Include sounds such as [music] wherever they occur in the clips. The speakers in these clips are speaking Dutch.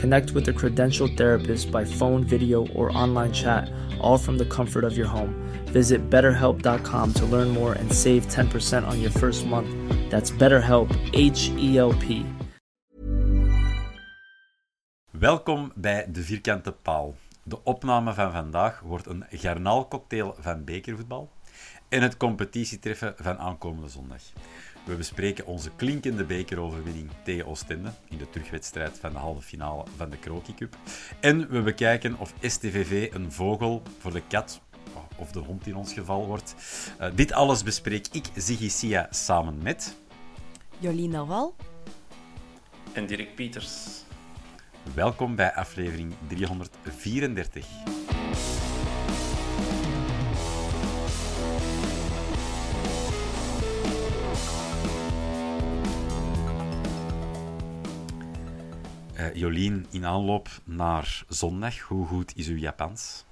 Connect with a credentialed therapist by phone, video, or online chat, all from the comfort of your home. Visit betterhelp.com to learn more and save 10% on your first month. That's BetterHelp, H E L P. Welkom bij De Vierkante Paal. De opname van vandaag wordt een garnaalcocktail van bekervoetbal en het competitietreffen van aankomende zondag. We bespreken onze klinkende bekeroverwinning tegen Oostende in de terugwedstrijd van de halve finale van de Kroki Cup. En we bekijken of STVV een vogel voor de kat, of de hond in ons geval wordt. Uh, dit alles bespreek ik, Ziggy Sia, samen met... Jolien Naval. En Dirk Pieters. Welkom bij aflevering 334. Uh, Jolien, in aanloop naar zondag, hoe goed is uw Japans?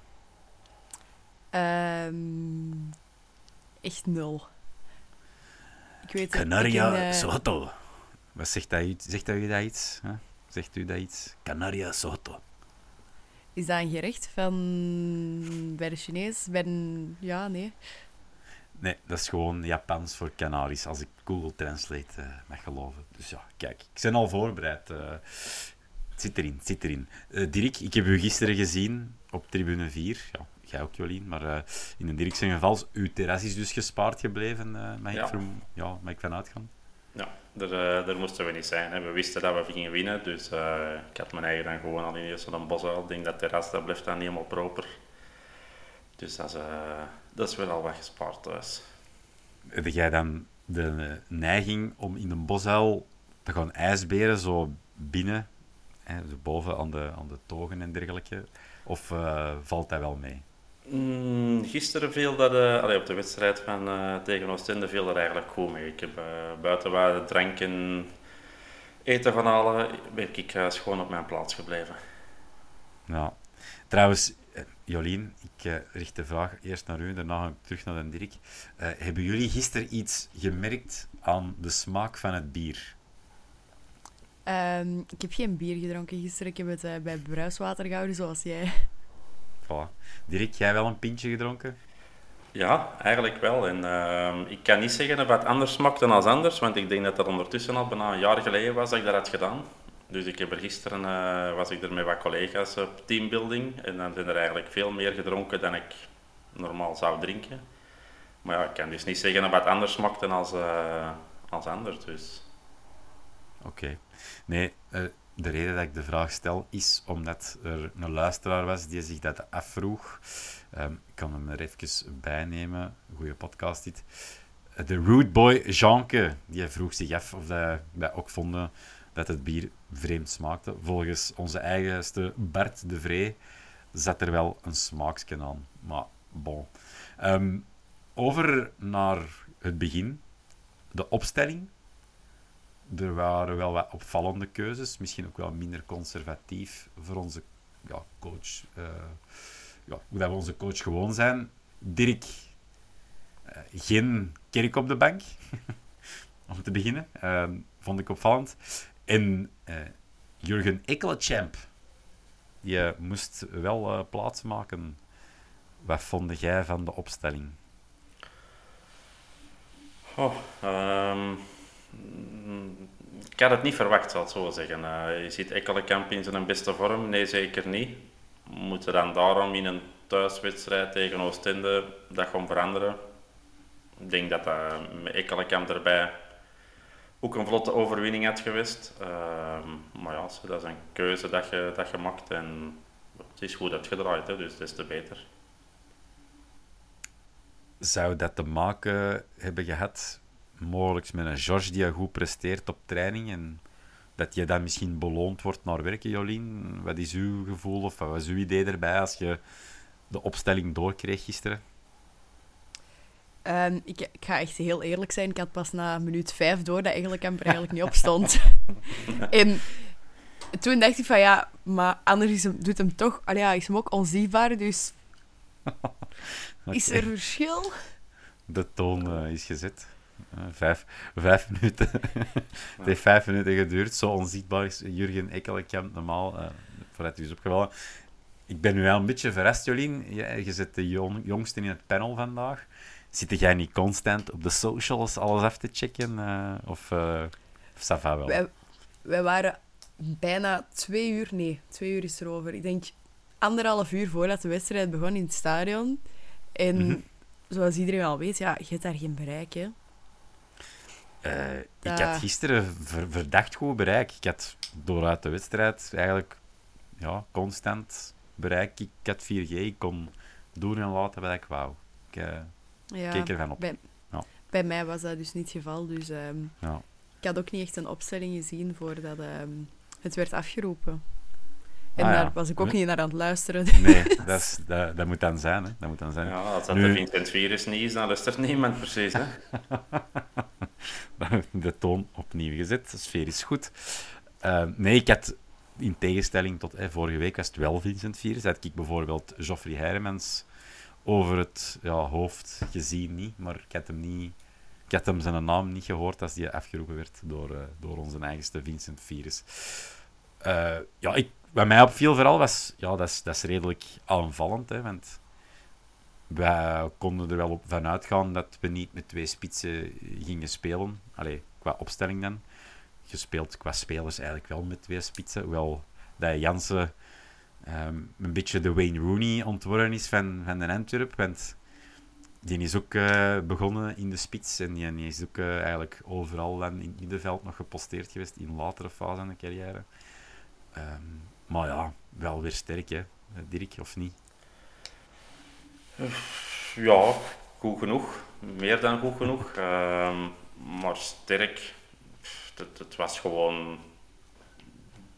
Um, echt nul. Ik weet Canaria in, uh... Soto. Wat zegt dat, u, zegt dat u dat iets? Huh? Zegt u dat iets? Canaria Soto. Is dat een gerecht van bij de Chinees? Bij een... Ja, nee. Nee, dat is gewoon Japans voor Canaries, als ik Google Translate uh, mag geloven. Dus ja, kijk, ik ben al voorbereid. Uh, het zit erin, het zit erin. Uh, Dirk, ik heb u gisteren gezien op tribune 4. Ja, jij ook, Jolien. Maar uh, in een Dirk zijn geval, uw terras is dus gespaard gebleven, uh, mag, ja. Ik van, ja, mag ik vanuit gaan? Ja, daar, daar moesten we niet zijn. Hè. We wisten dat we gingen winnen, dus ik had mijn eigen dan gewoon al in eerste een bos Ik denk dat terras, dat blijft dan niet helemaal proper. Dus dat is, dat is wel al wat gespaard thuis. Heb jij dan de neiging om in een bosuil te gaan ijsberen, zo binnen hè, dus boven aan de, aan de togen en dergelijke? Of uh, valt dat wel mee? Mm, gisteren viel dat, uh, allee, op de wedstrijd van, uh, tegen Oostende viel dat eigenlijk goed mee. Ik heb buiten waar drank en eten van halen, ben ik gewoon op mijn plaats gebleven. Ja. Trouwens, Jolien, ik richt de vraag eerst naar u, daarna terug naar de Dirk. hebben jullie gisteren iets gemerkt aan de smaak van het bier? Um, ik heb geen bier gedronken gisteren. Ik heb het uh, bij bruiswater gehouden, zoals jij. Voilà. Dirk, jij wel een pintje gedronken? Ja, eigenlijk wel. En uh, ik kan niet zeggen dat het anders smaakt dan als anders, want ik denk dat dat ondertussen al bijna een jaar geleden was dat ik dat had gedaan. Dus ik heb er gisteren, uh, was ik er met wat collega's op teambuilding en dan zijn er eigenlijk veel meer gedronken dan ik normaal zou drinken. Maar ja, ik kan dus niet zeggen dat het anders smaakt dan als, uh, als anders. Dus. Oké. Nee, uh, de reden dat ik de vraag stel is omdat er een luisteraar was die zich dat afvroeg. Um, ik kan hem er even bijnemen. Goede podcast dit. De Rude Boy Jeanke, die vroeg zich af of wij ook vonden dat het bier vreemd smaakte. Volgens onze eigenste Bart de Vree zat er wel een smaaksken aan. Maar bon. Um, over naar het begin. De opstelling er waren wel wat opvallende keuzes, misschien ook wel minder conservatief voor onze ja, coach, uh, ja, hoe dat we onze coach gewoon zijn. Dirk, uh, geen kerk op de bank, [laughs] om te beginnen. Uh, vond ik opvallend. En Jurgen Ekkelechamp, die moest wel plaats maken. Wat vond jij van de opstelling? Oh, ik had het niet verwacht, zal ik zo zeggen. Uh, je ziet Ekkelenkamp in zijn beste vorm? Nee, zeker niet. We moeten dan daarom in een thuiswedstrijd tegen Oostende dat gaan veranderen. Ik denk dat dat met Ekkelenkamp erbij ook een vlotte overwinning had geweest. Uh, maar ja, dat is een keuze dat je, dat je maakt en het is goed uitgedraaid, hè, dus des te beter. Zou dat te maken hebben gehad mogelijk met een George die goed presteert op training en dat je dan misschien beloond wordt naar werken, Jolien? Wat is uw gevoel of wat was uw idee erbij als je de opstelling doorkreeg gisteren? Um, ik, ik, ga echt heel eerlijk zijn, ik had pas na minuut vijf door dat eigenlijk hem er eigenlijk niet [laughs] op stond. [laughs] en toen dacht ik van ja, maar anders is hem, doet hem toch, allee, ja, is hem ook onzichtbaar, dus [laughs] is er verschil? De toon uh, is gezet. Vijf, vijf minuten. [laughs] het heeft vijf minuten geduurd. Zo onzichtbaar is Jurgen Ekkelenkamp normaal. Uh, vooruit u is opgevallen. Ik ben nu wel een beetje verrast, Jolien. Je, je zit de jong, jongste in het panel vandaag. Zit jij niet constant op de socials alles af te checken? Uh, of, uh, of wel? Wij, wij waren bijna twee uur... Nee, twee uur is erover. Ik denk anderhalf uur voordat de wedstrijd begon in het stadion. En mm -hmm. zoals iedereen al weet, ja, je hebt daar geen bereik, hè. Uh, ik had gisteren ver, verdacht goed bereik. Ik had dooruit de wedstrijd eigenlijk ja, constant bereik. Ik had 4G, ik kon doen en laten wat ik wou. Ik uh, ja, keek ervan op. Bij, ja. bij, mij was dat dus niet het geval. Dus um, ja. ik had ook niet echt een opstelling gezien voordat um, het werd afgeroepen. En ah, daar was ik ook niet naar aan het luisteren. Nee, [laughs] dat, is, dat, dat, moet dan zijn. Hè. Dat moet dan zijn. Ja, als dat nu... de Vincent Virus niet is, dan luistert niemand precies. Hè? [laughs] de toon opnieuw gezet. De sfeer is goed. Uh, nee, ik had in tegenstelling tot eh, vorige week was het wel Vincent Virus. Had ik bijvoorbeeld Geoffrey Heiremans over het ja, hoofd gezien, niet, maar ik had hem niet. Ik had hem zijn naam niet gehoord als die afgeroepen werd door, uh, door onze eigenste Vincent Virus. Uh, ja, ik, wat mij opviel vooral was, ja, dat is, dat is redelijk aanvallend, hè, want wij konden er wel op van uitgaan dat we niet met twee spitsen gingen spelen. Allee, qua opstelling dan. Gespeeld qua spelers eigenlijk wel met twee spitsen. Hoewel dat Jansen um, een beetje de Wayne Rooney ontworpen is van, van de Antwerp. Want die is ook uh, begonnen in de spits. En die, is ook uh, eigenlijk overal in het middenveld nog geposteerd geweest in latere fase van de carrière. Um, maar ja, wel weer sterk, hè, Dirk, of niet? Ja, goed genoeg. Meer dan goed genoeg. Uh, maar sterk. Het, het, was gewoon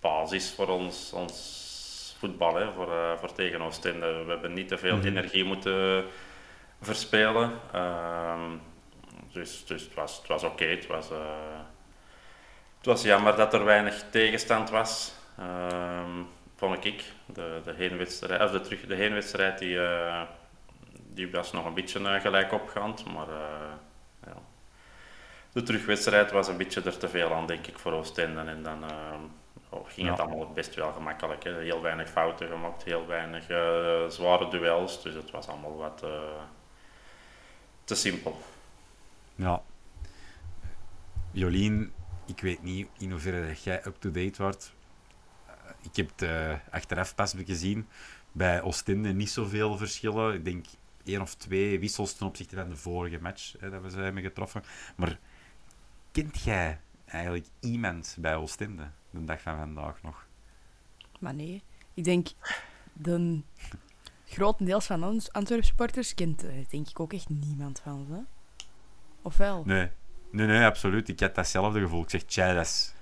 basis voor ons, ons voetbal, hè, voor, uh, voor tegen Oostende. We hebben niet te veel mm -hmm. energie moeten verspelen. Uh, dus, dus het was, het was oké. Okay. Het, was, uh, het was jammer dat er weinig tegenstand was. Ehm, vond ik. De, de heenwedstrijd, of de, terug, de heenwedstrijd die eh, die was nog een beetje uh, gelijk opgaand, maar uh, ja. de terugwedstrijd was een beetje er te veel aan, denk ik, voor Oostende. En dan uh, oh, ging ja. het allemaal best wel gemakkelijk. Hè. Heel weinig fouten gemaakt, heel weinig zware duels, dus het was allemaal wat te simpel. Ja. Jolien, ik weet niet in hoeverre jij up-to-date wordt. Ik heb het achteraf pas gezien bij Oostende niet zoveel verschillen. Ik denk één of twee wissels ten opzichte van de vorige match hè, dat we ze hebben getroffen. Maar kent jij eigenlijk iemand bij Oostende de dag van vandaag nog? Maar nee, ik denk de grotendeels van ons Antwerp supporters kent uh, denk ik ook echt niemand van ze. Of wel? Nee. nee, nee, absoluut. Ik had datzelfde gevoel. Ik zeg, tja, dat is...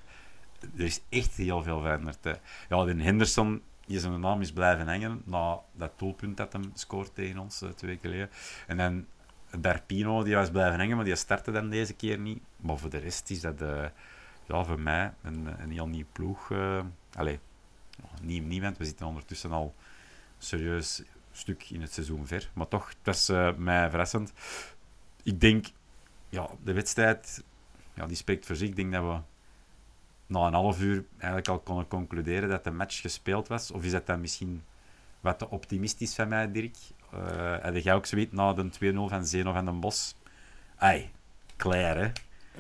er is echt heel veel veranderd. Ja, de Henderson je zijn naam is blijven hangen na dat doelpunt dat hem scoort tegen ons uh, twee weken geleden. En dan Darpino, die was blijven hangen, maar die startte dan deze keer niet. Maar voor de rest is dat uh, ja, voor mij een, een heel nieuw ploeg. Uh, allee, niet, bent. We zitten ondertussen al serieus stuk in het seizoen ver. Maar toch, het was mij verrassend. Ik denk, ja, de wedstrijd ja, die spreekt voor zich. Ik denk dat we na een half uur eigenlijk al konden concluderen dat de match gespeeld was. Of is dat dan misschien wat te optimistisch van mij, Dirk? Uh, had jij ook zoiets na de 2-0 van Zeno van den Bos? Ai, klaar hè?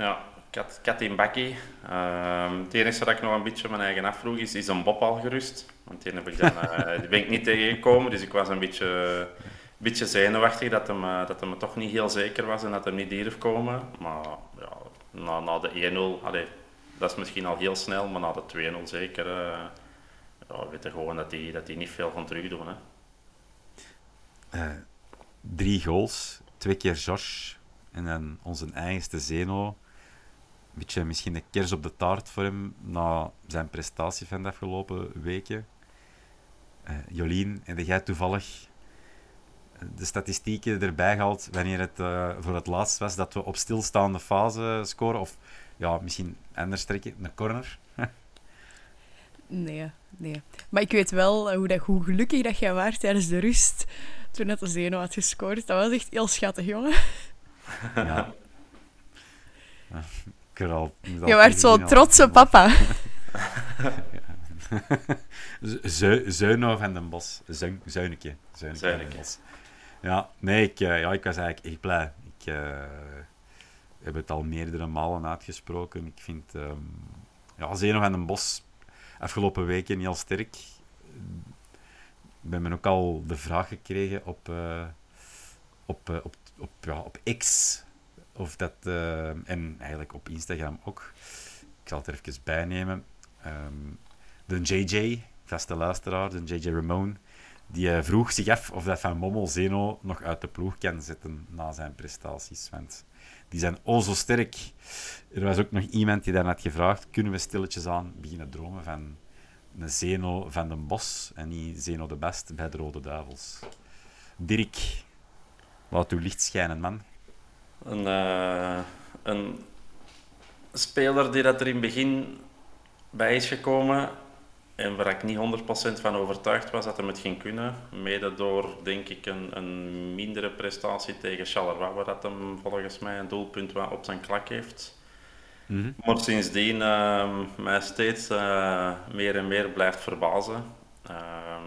Ja, kat, kat in bakkie. Uh, het enige dat ik nog een beetje mijn eigen afvroeg is, is een Bob al gerust? Want die, heb ik dan, uh, [laughs] die ben ik niet tegengekomen, dus ik was een beetje, beetje zenuwachtig dat hem, uh, dat hem toch niet heel zeker was en dat hij niet durf komen. Maar ja, na, na de 1-0, dat is misschien al heel snel, maar na de 2-0 zeker, uh, ja, gewoon dat hij dat die niet veel van terug doen. Hè. Uh, drie goals, twee keer Josh en dan onze eigenste Zeno. Beetje misschien een kers op de taart voor hem na zijn prestatie van de afgelopen weken. Uh, Jolien, en jij toevallig de statistieken erbij gehaald wanneer het voor het laatst was dat we op stilstaande fase scoren? Of ja, misschien anders trekken, een corner? [laughs] nee, nee. Maar ik weet wel hoe, dat, hoe gelukkig dat jij was tijdens de rust toen het de Zeno had gescoord. Dat was echt heel schattig, jongen. Ja. [laughs] Ik al, je werd zo trotse papa. [laughs] Zuino van den Bos. Zuin. Zuineke. Ja, nee, ik, uh, ja, ik was eigenlijk echt blij. Ik uh, heb het al meerdere malen uitgesproken. Ik vind um, ja, Zeno van den Bos afgelopen weken heel sterk. Ik ben ook al de vraag gekregen op, uh, op, op, op, ja, op X. Of dat, en eigenlijk op Instagram ook. Ik zal het er even bijnemen. Um, de JJ, vaste luisteraar, de JJ Ramone, die eh, vroeg zich af of dat Van Mommel Zeno nog uit de ploeg kan zetten na zijn prestaties. Want die zijn o zo sterk. Er was ook nog iemand die daarnet gevraagd: kunnen we stilletjes aan beginnen dromen van een Zeno van den Bos en niet Zeno de Best bij de Rode Duivels? Dirk, laat uw licht schijnen, man. Een, uh, een speler die dat er in het begin bij is gekomen en waar ik niet 100% van overtuigd was dat hij het ging kunnen. Mede door, denk ik, een, een mindere prestatie tegen Charleroi, waar dat hem volgens mij een doelpunt op zijn klak heeft. Mm -hmm. Maar sindsdien uh, mij steeds uh, meer en meer blijft verbazen. Uh,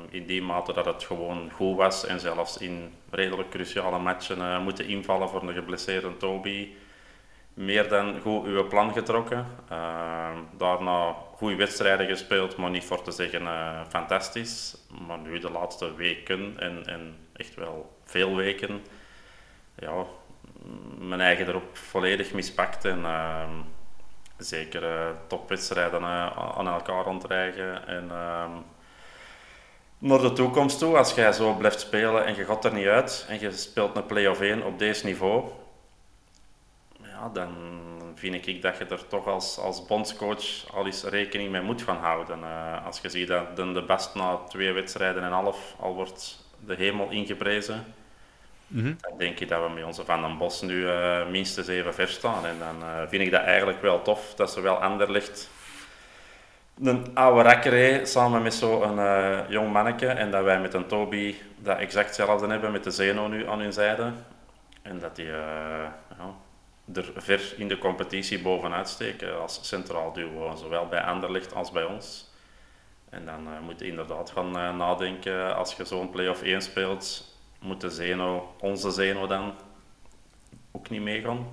in die mate dat het gewoon goed was en zelfs in redelijk cruciale matchen uh, moeten invallen voor een geblesseerde Toby meer dan goed uw plan getrokken. Uh, daarna goede wedstrijden gespeeld, maar niet voor te zeggen uh, fantastisch. Maar nu de laatste weken en, en echt wel veel weken, ja, mijn eigen erop volledig mispakt. En uh, zeker topwedstrijden aan elkaar ontrijgen. En ehm, naar de toekomst toe, als jij zo blijft spelen en je gaat er niet uit en je speelt een play-off 1 op deze niveau ja, dan vind ik dat je er toch als, als bondscoach al eens rekening mee moet gaan houden. Uh, als je ziet dat de, de best na twee wedstrijden en half al wordt de hemel ingeprezen, mm -hmm. dan denk ik dat we met onze Van den Bos nu uh, minstens even ver staan. En dan uh, vind ik dat eigenlijk wel tof dat ze wel Anderlicht een oude rakker samen met zo'n jong manneke en dat wij met een Toby dat exact hetzelfde hebben met de Zeno nu aan hun zijde. En dat die ja, er ver in de competitie bovenuit steken als centraal duo, zowel bij Anderlecht als bij ons. En dan uh, moet je inderdaad gaan uh, nadenken, als je zo'n play-off 1 speelt, moet de Zeno, onze Zeno dan ook niet meegaan.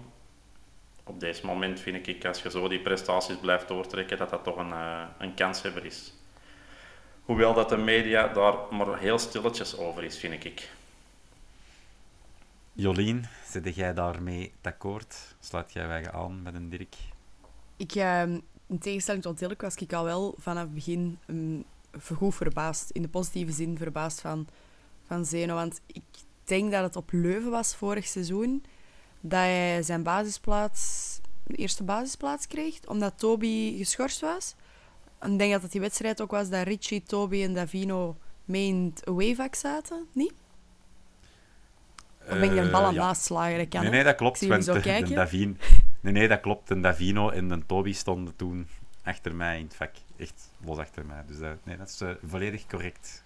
Op deze moment vind ik, als je zo die prestaties blijft doortrekken, dat dat toch een, uh, een kanshebber is. Hoewel dat de media daar maar heel stilletjes over is, vind ik. Jolien, zit jij daarmee akkoord? Sluit jij wij aan met een Dirk? Ik, uh, in tegenstelling tot Dirk, was ik al wel vanaf het begin um, goed verbaasd. In de positieve zin verbaasd van, van Zeno. Want ik denk dat het op Leuven was vorig seizoen dat hij zijn basisplaats, de eerste basisplaats kreeg, omdat Toby geschorst was. Ik denk dat het die wedstrijd ook was dat Richie, Toby en Davino mee in het zaten, niet? Of ben je een bal aan het uh, nee, nee, dat klopt. Want de, de Davin, nee, nee, dat klopt. En Davino en de Toby stonden toen achter mij in het vak. echt los achter mij. Dus nee, dat is volledig correct.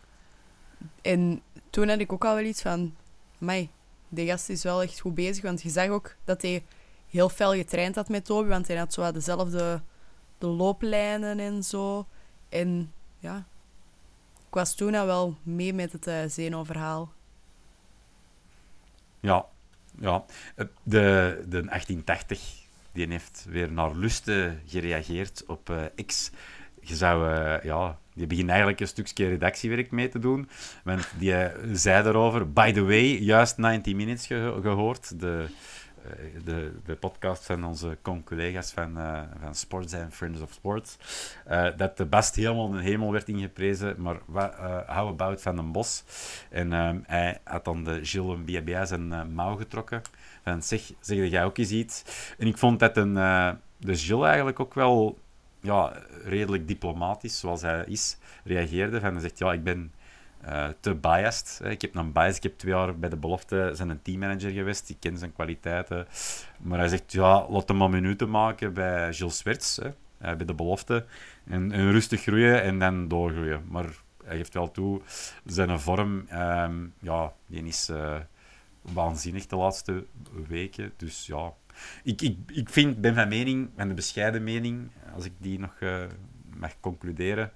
En toen had ik ook al wel iets van... Mai, de gast is wel echt goed bezig. Want je zag ook dat hij heel fel getraind had met Toby. Want hij had zo dezelfde de looplijnen en zo. En ja, ik was toen al wel mee met het uh, Zeno-verhaal. Ja, ja. Eh, de, de 1880 die heeft weer naar lusten gereageerd op uh, X. Je zou, uh, ja, die begint eigenlijk een stukje redactiewerk mee te doen. Want die zei erover, by the way, juist 90 Minutes gehoord. De, eh, de, de podcast van onze collega's van, uh, van Sports en Friends of Sports. Uh, dat de best helemaal in de hemel werd ingeprezen, maar wat, how about van een bos? En hij had dan de Gilles BBA zijn mouw getrokken. En zeg, zeg jij ook eens iets? En ik vond dat een, de Gilles eigenlijk ook wel ja, redelijk diplomatisch, zoals hij is, reageerde. Van, hij zegt, ja, ik ben uh, te biased. Ik heb een bias. Ik heb twee jaar bij de belofte zijn een teammanager geweest. Ik ken zijn kwaliteiten. Maar hij zegt, ja, laat hem maar minuten maken bij Gilles Swerts, eh, bij de belofte. En, en, rustig groeien en dan doorgroeien. Maar hij geeft wel toe, zijn vorm, um, ja, die is uh, waanzinnig de laatste weken. Dus ja, ik, ik, ik vind, ben van mening, van de bescheiden mening, als ik die nog uh, mag concluderen,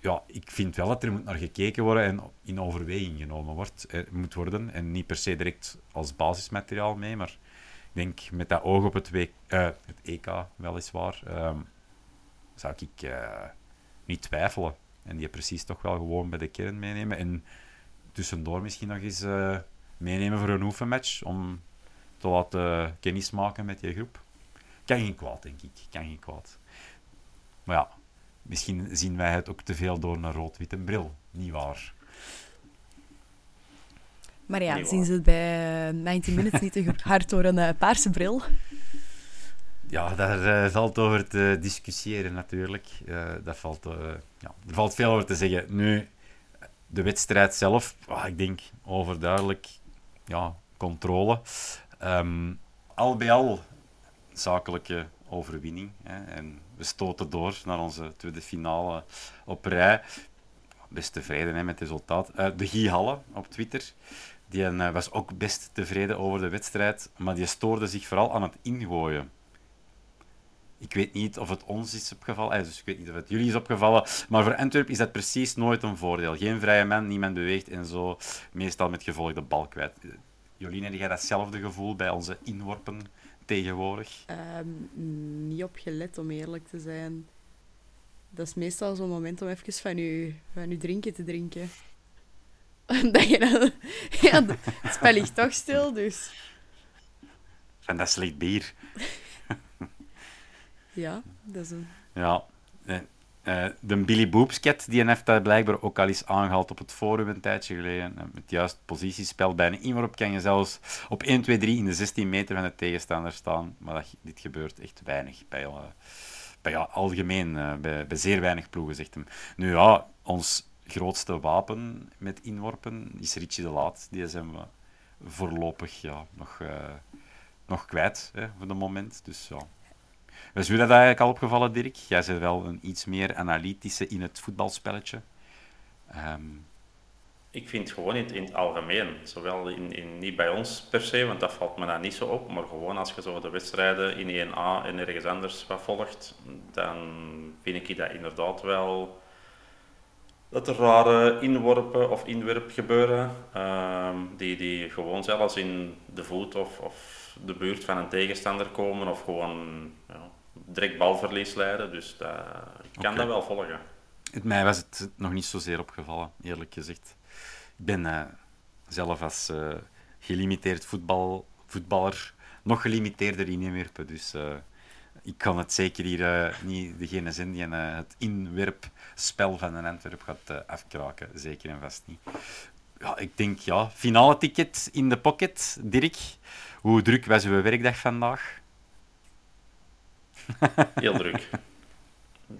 ja, ik vind wel dat er moet naar gekeken worden en in overweging genomen wordt, eh, moet worden. En niet per se direct als basismateriaal mee, maar ik denk met dat oog op het, uh, het EK, weliswaar, uh, zou ik uh, niet twijfelen. En die precies toch wel gewoon bij de kern meenemen. En tussendoor misschien nog eens uh, meenemen voor een oefenmatch, om te laten kennis maken met je groep. Kan geen kwaad, denk ik. Kan geen kwaad. Maar ja, Misschien zien wij het ook te veel door een rood-witte bril. Niet waar. Maar ja, zien ze het bij 19 Minutes niet te [laughs] hard door een uh, paarse bril? Ja, daar uh, valt over te discussiëren natuurlijk. Uh, dat valt, ja, er valt veel over te zeggen. Nu, de wedstrijd zelf, oh, ik denk overduidelijk ja, controle. Um, al bij al zakelijke overwinning. Hè, en we stoten door naar onze tweede finale op rij. Best tevreden hè, met het resultaat. Uh, de Guy Halle op Twitter. Die uh, was ook best tevreden over de wedstrijd, maar die stoorde zich vooral aan het ingooien. Ik weet niet of het ons is opgevallen, eh, dus ik weet niet of het jullie is opgevallen, maar voor Antwerpen is dat precies nooit een voordeel. Geen vrije man, niemand beweegt en zo, meestal met gevolg de bal kwijt. Jolien, heb jij datzelfde gevoel bij onze inworpen tegenwoordig? Um, niet op gelet, om eerlijk te zijn. Dat is meestal zo'n moment om even van je, van je drinken te drinken. [laughs] dat je dan... [laughs] ja, het spel ligt toch stil, dus... Van dat slecht bier. ja, dat is een... Ja, uh, de Billy Boopsket, die heeft dat blijkbaar ook al eens aangehaald op het forum een tijdje geleden. Met juist positiespel bij een inworp kan je zelfs op 1, 2, 3 in de 16 meter van de tegenstander staan. Maar dat, dit gebeurt echt weinig bij, uh, bij ja, algemeen, bij, zeer weinig ploegen, zegt hem. Nu ja, ons grootste wapen met inworpen is Richie de Laat. Die zijn we voorlopig ja, nog, nog kwijt hè, voor het moment. Dus ja, is u dat eigenlijk al opgevallen, Dirk? Jij bent wel een iets meer analytische in het voetbalspelletje. Um... Ik vind gewoon in, in het algemeen, zowel in, in, niet bij ons per se, want dat valt me daar niet zo op, maar gewoon als je zo de wedstrijden in 1A en ergens anders wat volgt, dan vind ik dat inderdaad wel dat er rare inworpen of inwerp gebeuren, um, die, die gewoon zelfs in de voet of, of de buurt van een tegenstander komen of gewoon direct balverlies leiden. Dus dat, ik kan dat wel volgen. Mij was het nog niet zozeer opgevallen, eerlijk gezegd. Ik ben uh, zelf als uh, gelimiteerd voetbal, voetballer nog gelimiteerder in inwerpen. Dus uh, ik kan het zeker hier niet degene zijn die het inwerpspel van een Antwerp gaat afkraken. Zeker en vast niet. Ja, ik denk, ja, finale ticket in de pocket. Dirk, hoe druk was uw werkdag vandaag? Heel druk.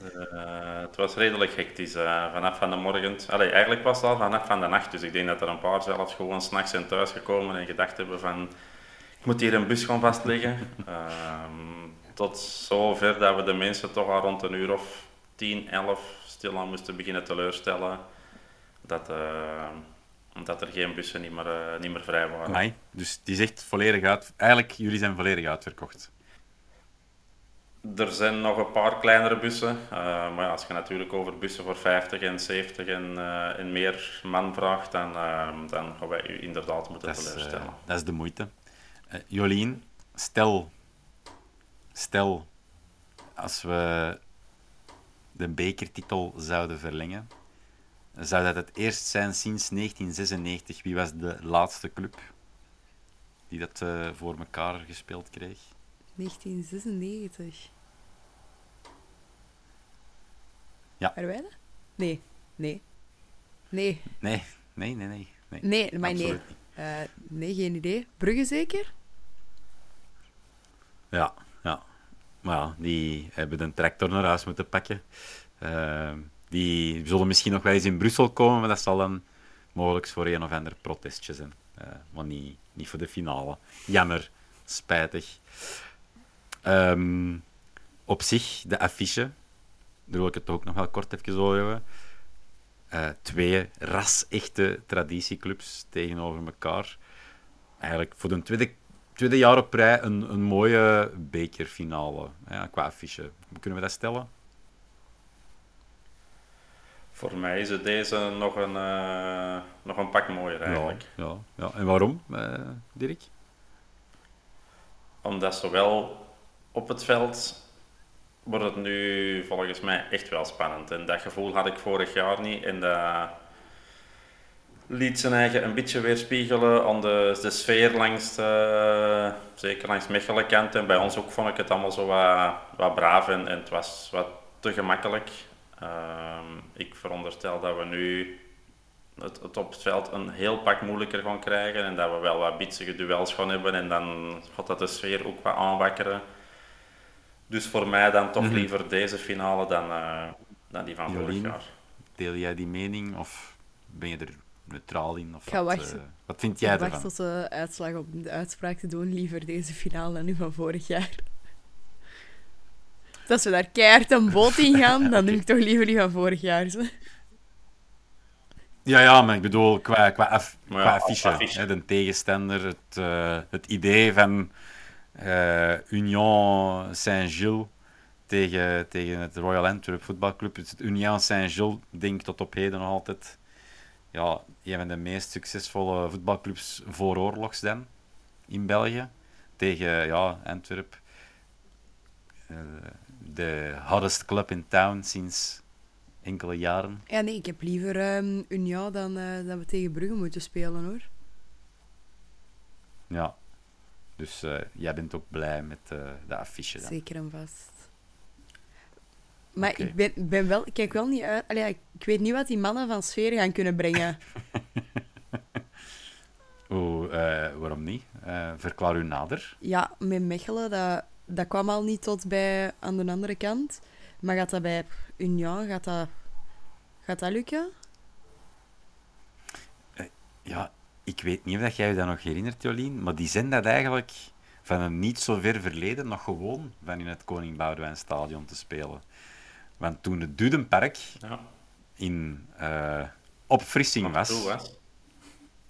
Uh, het was redelijk hectisch uh, vanaf van de morgen. Allee, eigenlijk was het al vanaf van de nacht, dus ik denk dat er een paar zelfs gewoon s'nachts zijn thuisgekomen en gedacht hebben van ik moet hier een bus gaan vastleggen. Uh, [laughs] tot zover dat we de mensen toch al rond een uur of 10, 11 stilaan moesten beginnen teleurstellen. Dat, uh, dat er geen bussen niet meer, niet meer vrij waren. Nee, dus die zegt volledig uit. Eigenlijk, jullie zijn volledig uitverkocht. Er zijn nog een paar kleinere bussen. Uh, maar ja, als je natuurlijk over bussen voor 50 en 70 en, en meer man vraagt, dan, dan gaan wij u inderdaad moeten dat teleurstellen. Is, dat is de moeite. Jolien, stel, stel als we de bekertitel zouden verlengen, zou dat het eerst zijn sinds 1996. Wie was de laatste club die dat voor elkaar gespeeld kreeg? 1996. Ja. Waren Nee. Nee. Nee. Nee, nee, nee, nee. Nee, nee maar nee. Uh, nee, geen idee. Brugge zeker? Ja, ja. Maar ja, die hebben de tractor naar huis moeten pakken. Uh, die zullen misschien nog wel eens in Brussel komen, maar dat zal dan mogelijk voor een of ander protestje zijn. Uh, maar niet, niet voor de finale. Jammer, spijtig. Um, op zich, de affiche, daar wil ik het ook nog wel kort even over hebben. Uh, twee ras-echte traditieclubs tegenover elkaar. Eigenlijk voor de tweede tweede jaar op rij een, een mooie bekerfinale ja, qua affiche. Kunnen we dat stellen? Voor mij is het deze nog een, uh, nog een pak mooier eigenlijk. Ja, ja, ja. En waarom, uh, Dirk? Omdat zowel op het veld wordt het nu volgens mij echt wel spannend. En dat gevoel had ik vorig jaar niet. En dat liet zijn eigen een beetje weerspiegelen aan de, de sfeer langs, de, zeker langs Mechelen En bij ons ook vond ik het allemaal zo wat, braaf en, het was wat te gemakkelijk. Um, ik veronderstel dat we nu het, het, op het veld een heel pak moeilijker gaan krijgen en dat we wel wat bitsige duels gaan hebben en dan gaat dat de sfeer ook wat aanwakkeren. Dus voor mij dan toch mhm. liever deze finale dan, uh, dan die van vorig jaar. Deel jij die mening of ben je er neutraal in? Of ga wat, wachten. Uh, wat vind jij ervan? wacht tot de uitslag op de uitspraak te doen. Liever deze finale dan nu van vorig jaar. [laughs] als we daar keihard een boot in gaan, dan [laughs] doe ik toch liever die van vorig jaar. Zo. Ja, ja, maar ik bedoel, qua, qua, af, ja, qua affiche, Hè, de tegenstander, het, uh, het idee van uh, Union Saint-Gilles tegen, tegen het Royal Antwerp voetbalclub. Het Union Saint-Gilles, denk ik tot op heden nog altijd ja, een van de meest succesvolle voetbalclubs voor oorlogs dan, in België. Tegen ja, Antwerp. Uh, de hottest club in town sinds enkele jaren. Ja, nee, ik heb liever um, Unia dan uh, dat we tegen Brugge moeten spelen, hoor. Ja. Dus uh, jij bent ook blij met de affiche dan? Zeker en vast. Maar ik ben, ben wel, kijk wel niet uit. Allee, ik weet niet wat die mannen van sfeer gaan kunnen brengen. [laughs] [laughs] Uh, waarom niet? Uh, verklaar u nader. Ja, met Mechelen, dat, dat kwam al niet tot bij aan de andere kant. Maar gaat dat bij Union, gaat dat, gaat dat lukken? Uh, ja, ik weet niet of jij je dat nog herinnert, Jolien, maar die zijn dat eigenlijk van een niet zo ver verleden nog gewoon van in het Koning Boudewijn Stadion te spelen. Want toen het Dudenpark ja. in uh, opfrissing was, was,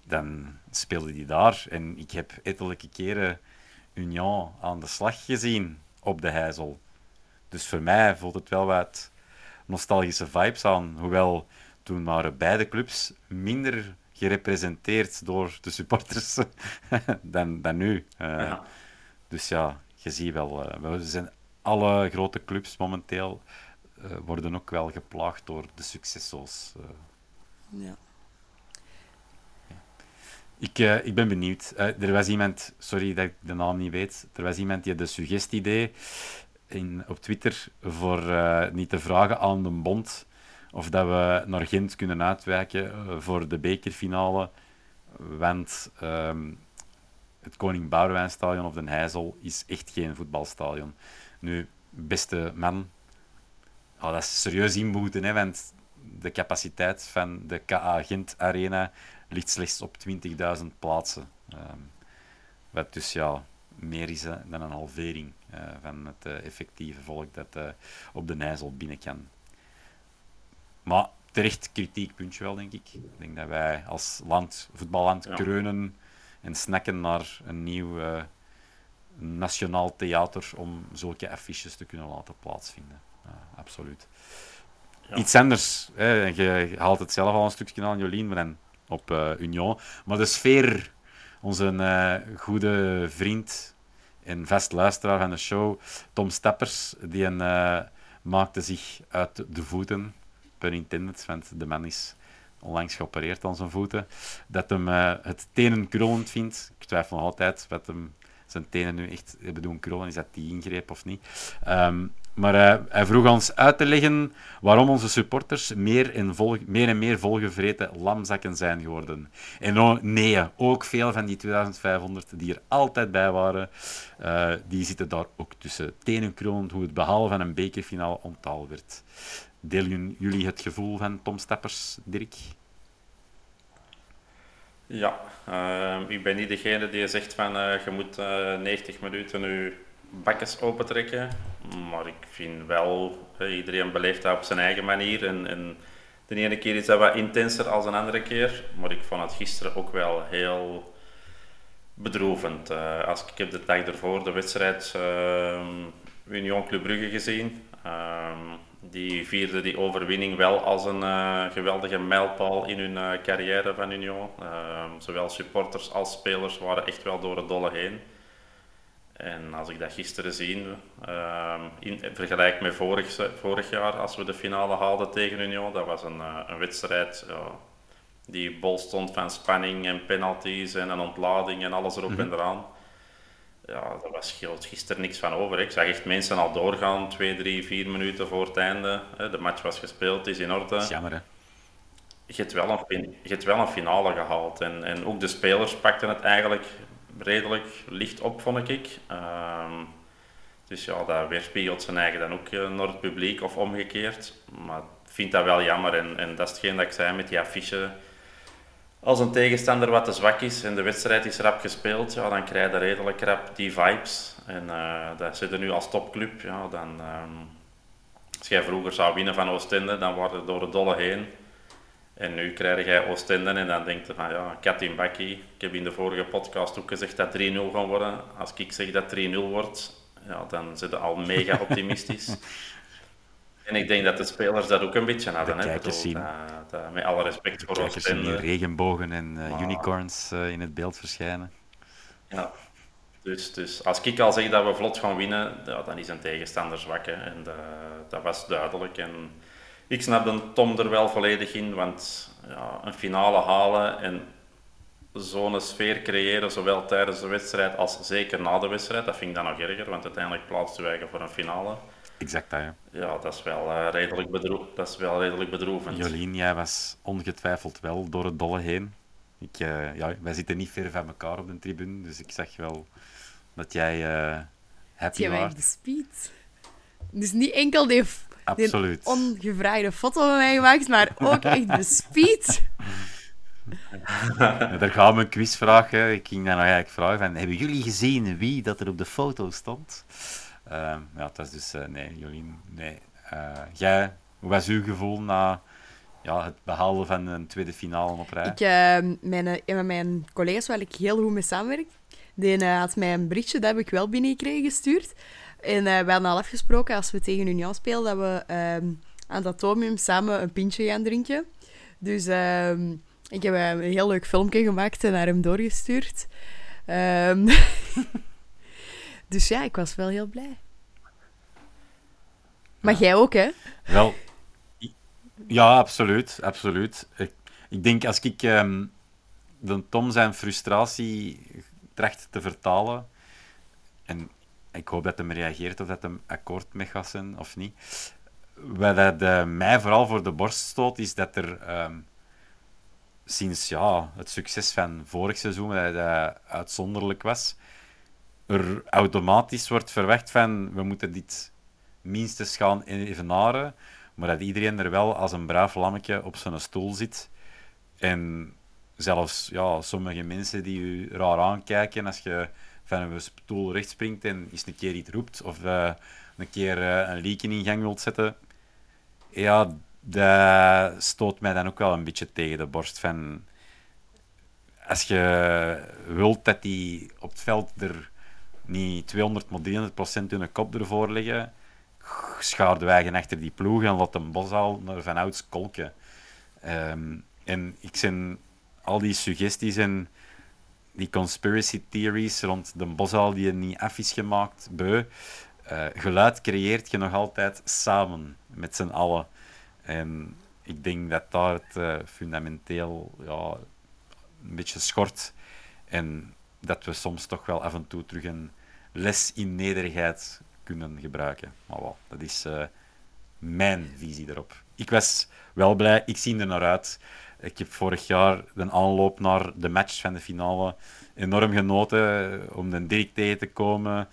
dan speelde hij daar. En ik heb ettelijke keren Union aan de slag gezien op de Heizel. Dus voor mij voelt het wel wat nostalgische vibes aan. Hoewel toen waren beide clubs minder gerepresenteerd door de supporters [laughs] dan, dan nu. Uh, ja. Dus ja, je ziet wel, uh, we zijn alle grote clubs momenteel uh, worden ook wel geplaagd door de successos. Ja. Ik, ik ben benieuwd. er was iemand, sorry dat ik de naam niet weet, er was iemand die de suggestie deed in, op Twitter voor niet te vragen aan de bond of dat we naar Gent kunnen uitwijken voor de bekerfinale. Want um, het Koning Boudewijnstadion of Den Heizel is echt geen voetbalstadion. Nu, beste man, dat is serieus inboeten, hè, want de capaciteit van de KA Gent Arena ligt slechts op 20.000 plaatsen. Um, wat dus ja, meer is dan een halvering. van het effectieve volk dat op de Nijzel binnen kan. Maar terecht kritiekpuntje wel, denk ik. Ik denk dat wij als land, voetballand kreunen en snakken naar een nieuw nationaal theater om zulke affiches te kunnen laten plaatsvinden. absoluut. Iets anders. Hè. Je haalt het zelf al een stukje aan, Jolien, maar dan op uh, Union. Maar de sfeer, onze uh, goede vriend en vast luisteraar van de show, Tom Steppers, die een, maakte zich uit de voeten, per intended, want de man is onlangs geopereerd aan zijn voeten, dat hem het tenen vindt. Ik twijfel nog altijd wat hem zijn tenen nu echt hebben doen kronen, is dat die ingreep of niet. Um, maar uh, hij vroeg ons uit te leggen waarom onze supporters meer en, vol, meer, en meer volgevreten lamzakken zijn geworden. En nee, ook veel van die 2500 die er altijd bij waren, uh, die zitten daar ook tussen. Tenenkronend hoe het behalen van een bekerfinale onthaal werd. Delen jullie het gevoel van Tom Steppers, Dirk? Ja, uh, ik ben niet degene die zegt van uh, je moet uh, 90 minuten nu bakjes opentrekken. Maar ik vind wel, iedereen beleeft dat op zijn eigen manier. En, en de ene keer is dat wat intenser als een andere keer. Maar ik vond het gisteren ook wel heel bedroevend. Als ik, heb de dag ervoor de wedstrijd uh, Union Club Brugge gezien. Uh, die vierde die overwinning wel als een uh, geweldige mijlpaal in hun uh, carrière van Union. Ehm, zowel supporters als spelers waren echt wel door het dolle heen. En als ik dat gisteren zie, uh, in vergelijk met vorig, vorig jaar, als we de finale haalden tegen Union, dat was een, een wedstrijd die bol stond van spanning en penalties en een ontlading en alles erop mm -hmm. en eraan. Ja, daar was gisteren niks van over. Ik zag echt mensen al doorgaan, twee, drie, vier minuten voor het einde. De match was gespeeld, is in orde. Is jammer, hè? Je hebt wel een, je hebt wel een finale gehaald. En, en ook de spelers pakten het eigenlijk redelijk licht op, vond ik. Um, dus ja, dat weerspiegelt zijn eigen dan ook uh, naar het publiek of omgekeerd. Maar ik vind dat wel jammer en, en dat is hetgeen dat ik zei met die affiche. Als een tegenstander wat te zwak is en de wedstrijd is rap gespeeld, ja, dan krijg je redelijk rap die vibes. En uh, dat zit er nu als topclub. Ja, dan, um, als jij vroeger zou winnen van Oostende, dan waren door de dolle heen. En nu krijg jij Oostende en dan denk je van ja, kat in bakkie. Ik heb in de vorige podcast ook gezegd dat 3-0 gaan worden. Als ik zeg dat 3-0 wordt, ja, dan zit je al mega [laughs] optimistisch. En ik denk dat de spelers dat ook een beetje hadden. De hè, zien. Dat, dat, met alle respect voor Oostende. regenbogen en uh, unicorns uh, in het beeld verschijnen. Ja, dus, dus als ik al zeg dat we vlot gaan winnen, ja, dan is een tegenstander zwak. Hè. En dat, dat was duidelijk. En, ik snap de Tom er wel volledig in, want ja, een finale halen en zo'n sfeer creëren, zowel tijdens de wedstrijd als zeker na de wedstrijd, dat vind ik dan nog erger, want uiteindelijk plaatsen wij voor een finale. Exact, ja. Ja, dat is wel, uh, redelijk, bedro dat is wel redelijk bedroevend. Jolien, jij was ongetwijfeld wel door het dolle heen. Ik, uh, ja, wij zitten niet ver van elkaar op de tribune, dus ik zag wel dat jij uh, happy was. de speed. Dus niet enkel die ongevraagde foto van mij gemaakt, maar ook echt bespied. [laughs] Ja, daar gaan we een quizvraag. Hè. Ik ging dan nog eigenlijk vragen van, hebben jullie gezien wie dat er op de foto stond? Uh, ja, dat is dus... Uh, nee, Jolien, nee. Uh, jij, hoe was uw gevoel na ja, het behalen van een tweede finale op rij? Ik, mijn, een van mijn collega's waar ik heel goed mee samenwerk, die had mij een berichtje, dat heb ik wel binnengekregen, gestuurd. En we hadden al afgesproken, als we tegen Union spelen, dat we um, aan het atomium samen een pintje gaan drinken. Dus ik heb een heel leuk filmpje gemaakt en naar hem doorgestuurd. Um, [laughs] dus ja, ik was wel heel blij. Maar ja. jij ook, hè? Wel, ja, absoluut. absoluut. Ik, ik denk als ik um, de Tom zijn frustratie tracht te vertalen, en ik hoop dat hem reageert of dat hem akkoord mee gaat zijn of niet. Wat dat, uh, mij vooral voor de borst stoot, is dat er um, sinds ja, het succes van vorig seizoen, dat uh, uitzonderlijk was, er automatisch wordt verwacht van we moeten dit minstens gaan evenaren, maar dat iedereen er wel als een braaf lammetje op zijn stoel zit. En zelfs ja, sommige mensen die u raar aankijken als je van een stoel recht springt en eens een keer iets roept of uh, een keer uh, een leaken in gang wilt zetten, ja, dat stoot mij dan ook wel een beetje tegen de borst. Van, als je wilt dat die op het veld er niet 200, maar 300 procent hun kop ervoor leggen, schaarden wij achter die ploeg en laat een al naar van ouds kolken. Um, en ik zijn al die suggesties en die conspiracy theories rond de bosal die er niet af is gemaakt, beu. Uh, geluid creëert je nog altijd samen met z'n allen. En ik denk dat daar het uh, fundamenteel ja, een beetje schort. En dat we soms toch wel af en toe terug een les in nederigheid kunnen gebruiken. Maar wel, dat is uh, mijn visie daarop. Ik was wel blij, ik zie er naar uit. Ik heb vorig jaar de aanloop naar de match van de finale enorm genoten eh, om de Dirk tegen te komen.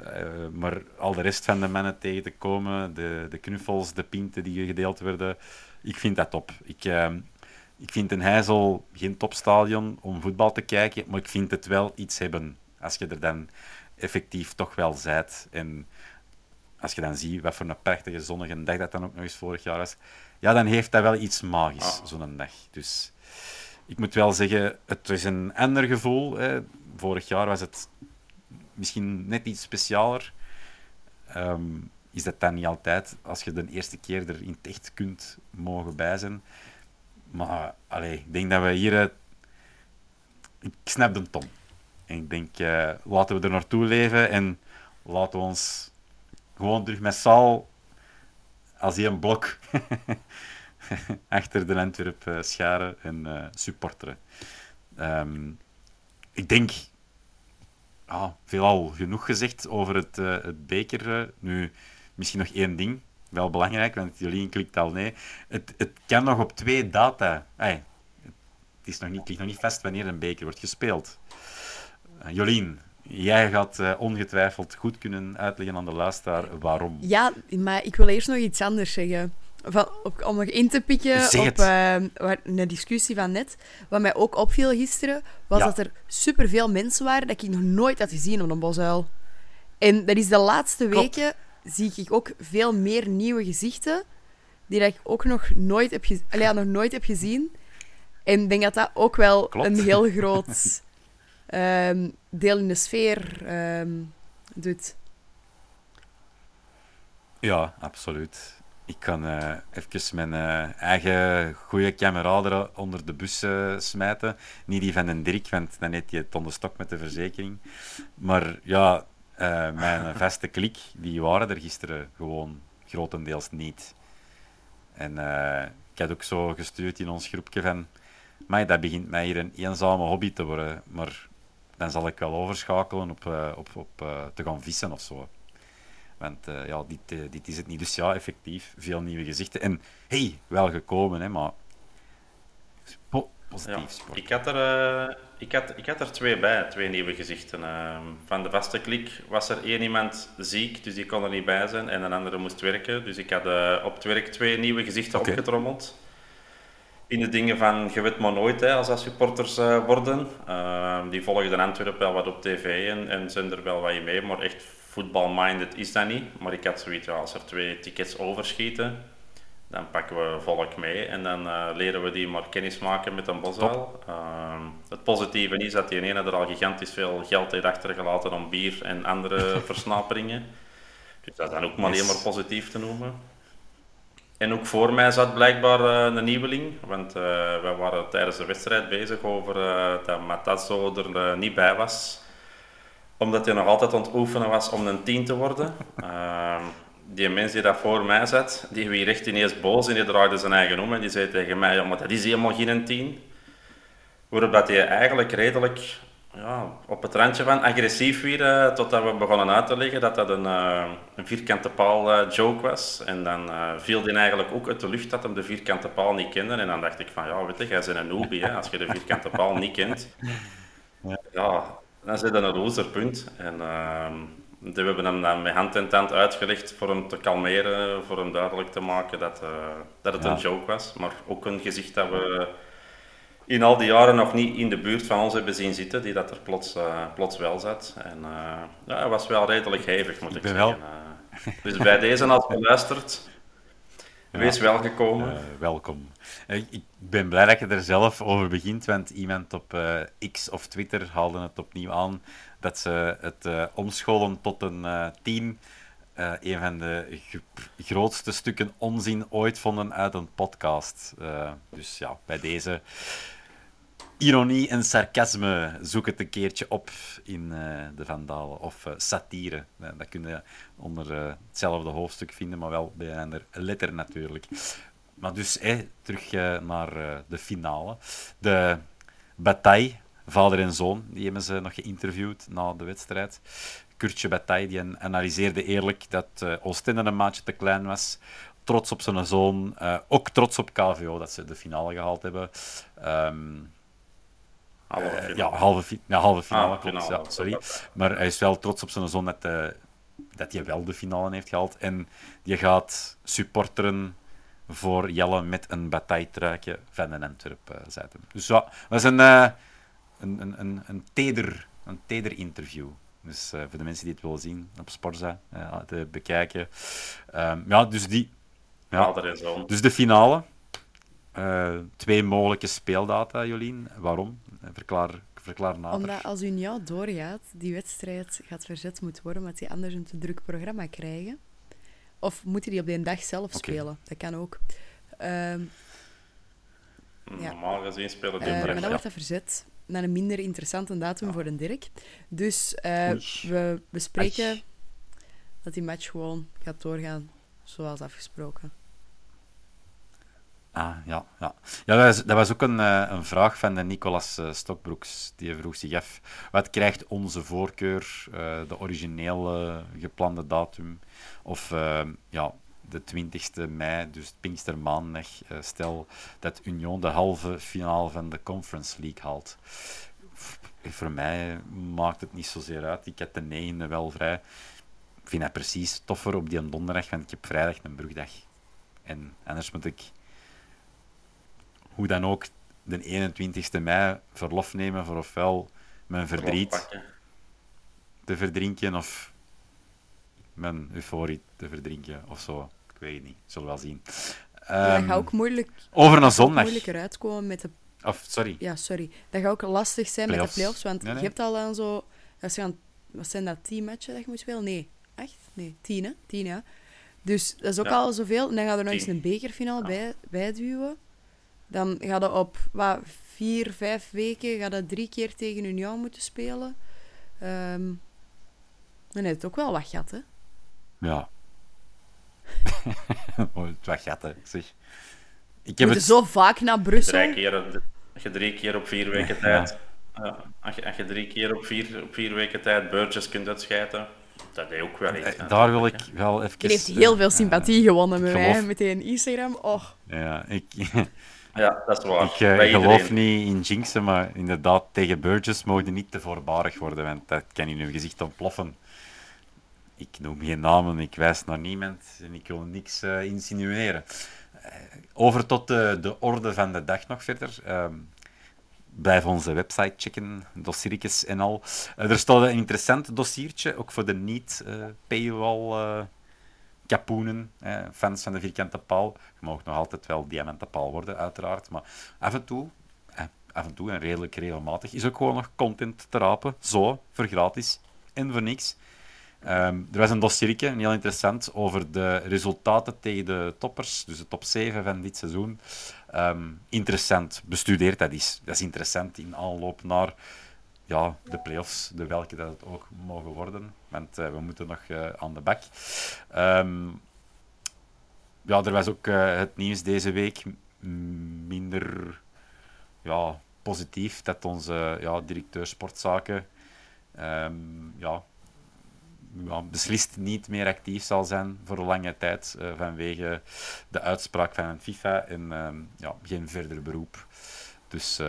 Uh, maar al de rest van de mannen tegen te komen, de, de knuffels, de pinten die gedeeld werden, ik vind dat top. Ik, ik vind een Heijzel geen topstadion om voetbal te kijken, maar ik vind het wel iets hebben als je er dan effectief toch wel zijt. En als je dan ziet wat voor een prachtige zonnige dag dat dan ook nog eens vorig jaar was, ja, dan heeft dat wel iets magisch, ah. zo'n dag. Dus ik moet wel zeggen, het is een ander gevoel. Hè. Vorig jaar was het misschien net iets specialer. Ehm, is dat dan niet altijd, als je de eerste keer er in echt kunt mogen bij zijn. Maar allee, ik denk dat we hier... Uh, ik snap de tom. Ik denk, uh, laten we er naartoe leven en laten we ons gewoon terug met Saal als een blok [laughs] achter de Antwerp uh, scharen en uh, supporteren. Um, ik denk, ah, veelal genoeg gezegd over het, het beker. nu, misschien nog één ding, wel belangrijk, want Jolien klikt al nee. Het, het kan nog op twee data. Hey, het, is nog niet, het ligt nog niet vast wanneer een beker wordt gespeeld. Jolien, Jij gaat uh, ongetwijfeld goed kunnen uitleggen aan de luisteraar waarom. Ja, maar ik wil eerst nog iets anders zeggen. Van, om nog in te pikken op uh, een discussie van net. Wat mij ook opviel gisteren, was dat er superveel mensen waren dat ik nog nooit had gezien op een bosuil. En dat is de laatste weken zie ik ook veel meer nieuwe gezichten die dat ik ook nog nooit heb, ge Allee, nog nooit heb gezien. En ik denk dat dat ook wel een heel groot [laughs] um, deel in de sfeer um, doet. Ja, absoluut. Ik kan uh, even mijn uh, eigen goede kameraden onder de bus uh, smijten. Niet die van een Dirk, want dan heeft hij het onder stok met de verzekering. Maar ja, mijn [laughs] vaste klik, die waren er gisteren gewoon grotendeels niet. En ik had ook zo gestuurd in ons groepje van... Maar dat begint mij hier een eenzame hobby te worden. Maar dan zal ik wel overschakelen op, uh, op, op uh, te gaan vissen of zo. Want uh, ja, dit, dit is het niet. Dus ja, effectief, veel nieuwe gezichten. En hey, wel gekomen, hè, maar positief ja, Ik had, er, ik, had, ik had er twee bij, twee nieuwe gezichten. Ehm, van de vaste klik was er één iemand ziek, dus die kon er niet bij zijn. En een andere moest werken. Dus ik had op het werk twee nieuwe gezichten okay. opgetrommeld in de dingen van je weet maar nooit hè, als dat supporters uh, worden. Uh, die volgen Antwerpen wel wat op tv en, en zijn er wel wat in mee, maar echt voetbalminded is dat niet. Maar ik had zoiets, ja, als er twee tickets overschieten, dan pakken we volk mee en dan uh, leren we die maar kennis maken met een boswel. Ehm, het positieve is dat die ene er al gigantisch veel geld heeft achtergelaten om bier en andere [laughs] versnaperingen. Dus dat is dan ook maar alleen maar positief te noemen. En ook voor mij zat blijkbaar uh, een nieuweling, want uh, wij waren tijdens de wedstrijd bezig over uh, dat Matazzo er niet bij was. Omdat hij nog altijd aan het oefenen was om een tien te worden. [laughs] Ehm, die mens die dat voor mij zat, die werd echt ineens boos en die draaide zijn eigen om en die zei tegen mij, ja, maar dat is helemaal geen tien. Waarop dat hij eigenlijk redelijk ja, op het randje van agressief weer, uh, totdat we begonnen uit te leggen dat dat een, uh, een vierkante paal uh, joke was. En dan viel die eigenlijk ook uit de lucht dat hem de vierkante paal niet kende. En dan dacht ik van, ja, weet je, jij bent een noobie, hè, als je de vierkante paal niet kent. Ja, dan zit dat een loserpunt. En ehm, we hebben hem dan met hand en tand uitgelegd voor hem te kalmeren, voor hem duidelijk te maken dat, dat het een joke was. Maar ook een gezicht dat we in al die jaren nog niet in de buurt van ons hebben zien zitten, die dat er plots, uh, plots wel zat. En uh, ja, het was wel redelijk hevig, moet ik, ik zeggen. Wel... Uh, dus bij deze, als je luistert, ja. wees welgekomen. welkom. Ik ben blij dat je er zelf over begint, want iemand op X of Twitter haalde het opnieuw aan dat ze het omscholen tot een team uh, een van de grootste stukken onzin ooit vonden uit een podcast. Uh, dus ja, bij deze ironie en sarcasme zoek het een keertje op in uh, de Vandalen. Of satire. dat kun je onder hetzelfde hoofdstuk vinden, maar wel bij een letter natuurlijk. Maar dus, terug naar de finale. De bataille, vader en zoon, die hebben ze nog geïnterviewd na de wedstrijd. Kurtje Bataille die analyseerde eerlijk dat Oostende een maatje te klein was. Trots op zijn zoon. Ook trots op KVO dat ze de finale gehaald hebben. Um, halve finale. Uh, ja, halve, fi ja, halve finale, ah, klopt. Ja, sorry. Maar hij is wel trots op zijn zoon dat, dat hij wel de finale heeft gehaald. En die gaat supporteren voor Jelle met een bataille-truikje van een Antwerp, uh, zei hem. Dus ja, dat is een, een, een, een, een, teder, een teder interview. Dus uh, voor de mensen die het willen zien op Sporza, uh, te bekijken. Um, ja, dus die. Ja, dus de finale. Uh, twee mogelijke speeldata, Jolien. Waarom? Verklaar, verklaar nader. Omdat als u niet doorgaat, die wedstrijd gaat verzet moeten worden, omdat die anders een te druk programma krijgen. Of moeten die op die dag zelf okay. spelen? Dat kan ook. Um, Normaal gezien spelen die uh, Maar dan wordt dat verzet naar een minder interessante datum voor een Dirk. Dus uh, we bespreken dat die match gewoon gaat doorgaan zoals afgesproken. Ah, ja. Ja, ja dat, was, ook een, uh, een vraag van de Nicolas uh, Stokbroeks. Die vroeg zich af, wat krijgt onze voorkeur, de originele geplande datum, of ja, de 20e mei, dus Pinkstermaandag, stel dat Union de halve finale van de Conference League haalt. Voor mij maakt het niet zozeer uit. Ik heb de negende wel vrij. Ik vind dat precies toffer op die donderdag, want ik heb vrijdag een brugdag. En anders moet ik, hoe dan ook, de 21ste mei verlof nemen voor ofwel mijn verdriet te verdrinken of mijn euforie te verdrinken of zo. Ik weet het niet, zullen we wel zien. Um, dat gaat ook moeilijk, over een zondag. moeilijker uitkomen met de... Of, sorry. Ja, sorry. Dat gaat ook lastig zijn met de playoffs, want je hebt al dan zo... Als je aan, wat zijn dat, tien matchen dat je moet spelen? Nee, echt? Nee, tien, hè? Tien, ja. Dus dat is ook al zoveel. En dan gaat er nog eens een bekerfinale ja. bij, bijduwen. Dan gaat je op wat, vier, vijf weken gaat dat drie keer tegen Union moeten spelen. Um, dan heeft het ook wel wat gat, hè? Ja. [laughs] oh, het gatten, zeg. Ik heb het... zo vaak naar Brussel. Drie keer, je drie keer op vier weken tijd. Ja. als, je, als je drie keer op vier, op vier weken tijd beurtjes kunt uitschijten, dat is ook wel iets. Daar wil ik wel even. Je heeft heel veel sympathie gewonnen met mij, met die Instagram. Oh. Ja, ik. Ja, dat is waar. Ik uh, geloof niet in jinxen, maar inderdaad, tegen Burgess mogen niet te voorbarig worden, want dat kan in hun gezicht ontploffen ik noem geen namen, ik wijs naar niemand en ik wil niks uh, insinueren. Uh, over tot de, de, orde van de dag nog verder. Uh, blijf onze website checken, dossiertjes en al. Eh, er staat een interessant dossiertje, ook voor de niet-paywall kapoenen, fans van de vierkante paal. Je mag nog altijd wel diamanten paal worden, uiteraard, maar af en toe af en toe en redelijk regelmatig, is ook gewoon nog content te rapen. Zo, voor gratis en voor niks. Um, er was een dossiertje, heel interessant, over de resultaten tegen de toppers, dus de top 7 van dit seizoen. Um, interessant, bestudeerd dat is. Dat is interessant in aanloop naar ja, de play-offs, de welke dat het ook mogen worden. Want uh, we moeten nog uh, aan de bak. Um, ja, er was ook uh, het nieuws deze week minder ja, positief dat onze ja, directeur sportzaken ja, ja, beslist niet meer actief zal zijn voor lange tijd vanwege de uitspraak van FIFA en uh, ja, geen verder beroep. Dus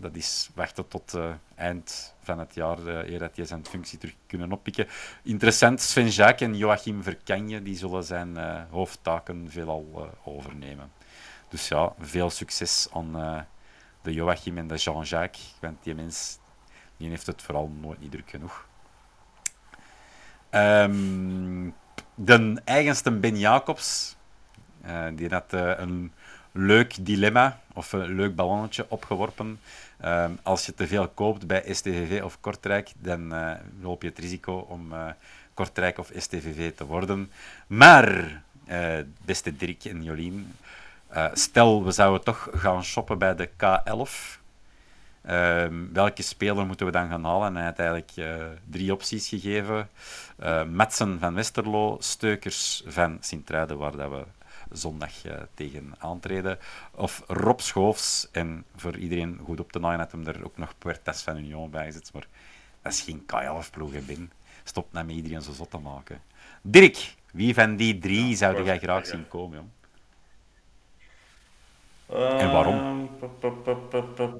dat is wachten tot uh, eind van het jaar, eer dat die zijn functie terug kunnen oppikken. Interessant, Sven Jacques en Joachim Verkanje die zullen zijn hoofdtaken veelal overnemen. Dus ja, veel succes aan de Joachim en de Jean-Jacques. Want die mens die heeft het vooral nooit niet druk genoeg. Ehm, de eigenste Ben Jacobs, uh, die had uh, een leuk dilemma of een leuk ballonnetje opgeworpen. Ehm, als je te veel koopt bij STVV of Kortrijk, dan uh, loop je het risico om Kortrijk of STVV te worden. Maar, beste Dirk en Jolien, stel we zouden toch gaan shoppen bij de K11. Ehm, welke speler moeten we dan gaan halen? En hij had eigenlijk drie opties gegeven. Metsen van Westerlo, Steukers van Sint-Truiden, waar dat we zondag uh, tegen aantreden. Of Rob Schoofs. En voor iedereen goed op te naaien had hem er ook nog Puertas van Union bij gezet. Maar dat is geen K11-ploeg, Ben. Stop nou met iedereen zo zot te maken. Dirk, wie van die drie ja, zou jij graag zien komen, jong? en waarom? Ehm,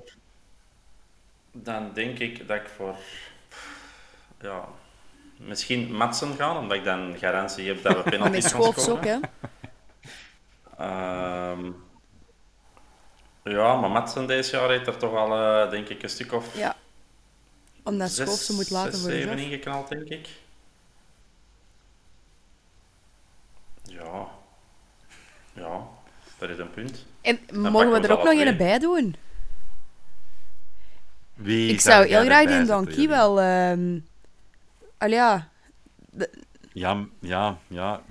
dan denk ik dat ik voor ja, misschien Matsen gaan, omdat ik dan garantie heb dat we [laughs] penalties gaan scoren. ook, hè? Uh, ja, maar Matsen deze jaar heeft er toch al, uh, denk ik, een stuk of... Ja, omdat Schoofs ze moet laten worden. zeven ingeknald, denk ik. Ja. Ja, dat is een punt. En mogen we er ook nog een bij doen? Wie ik zou heel graag die Donkey wel... Uh, al ja... Ja, ja, ja.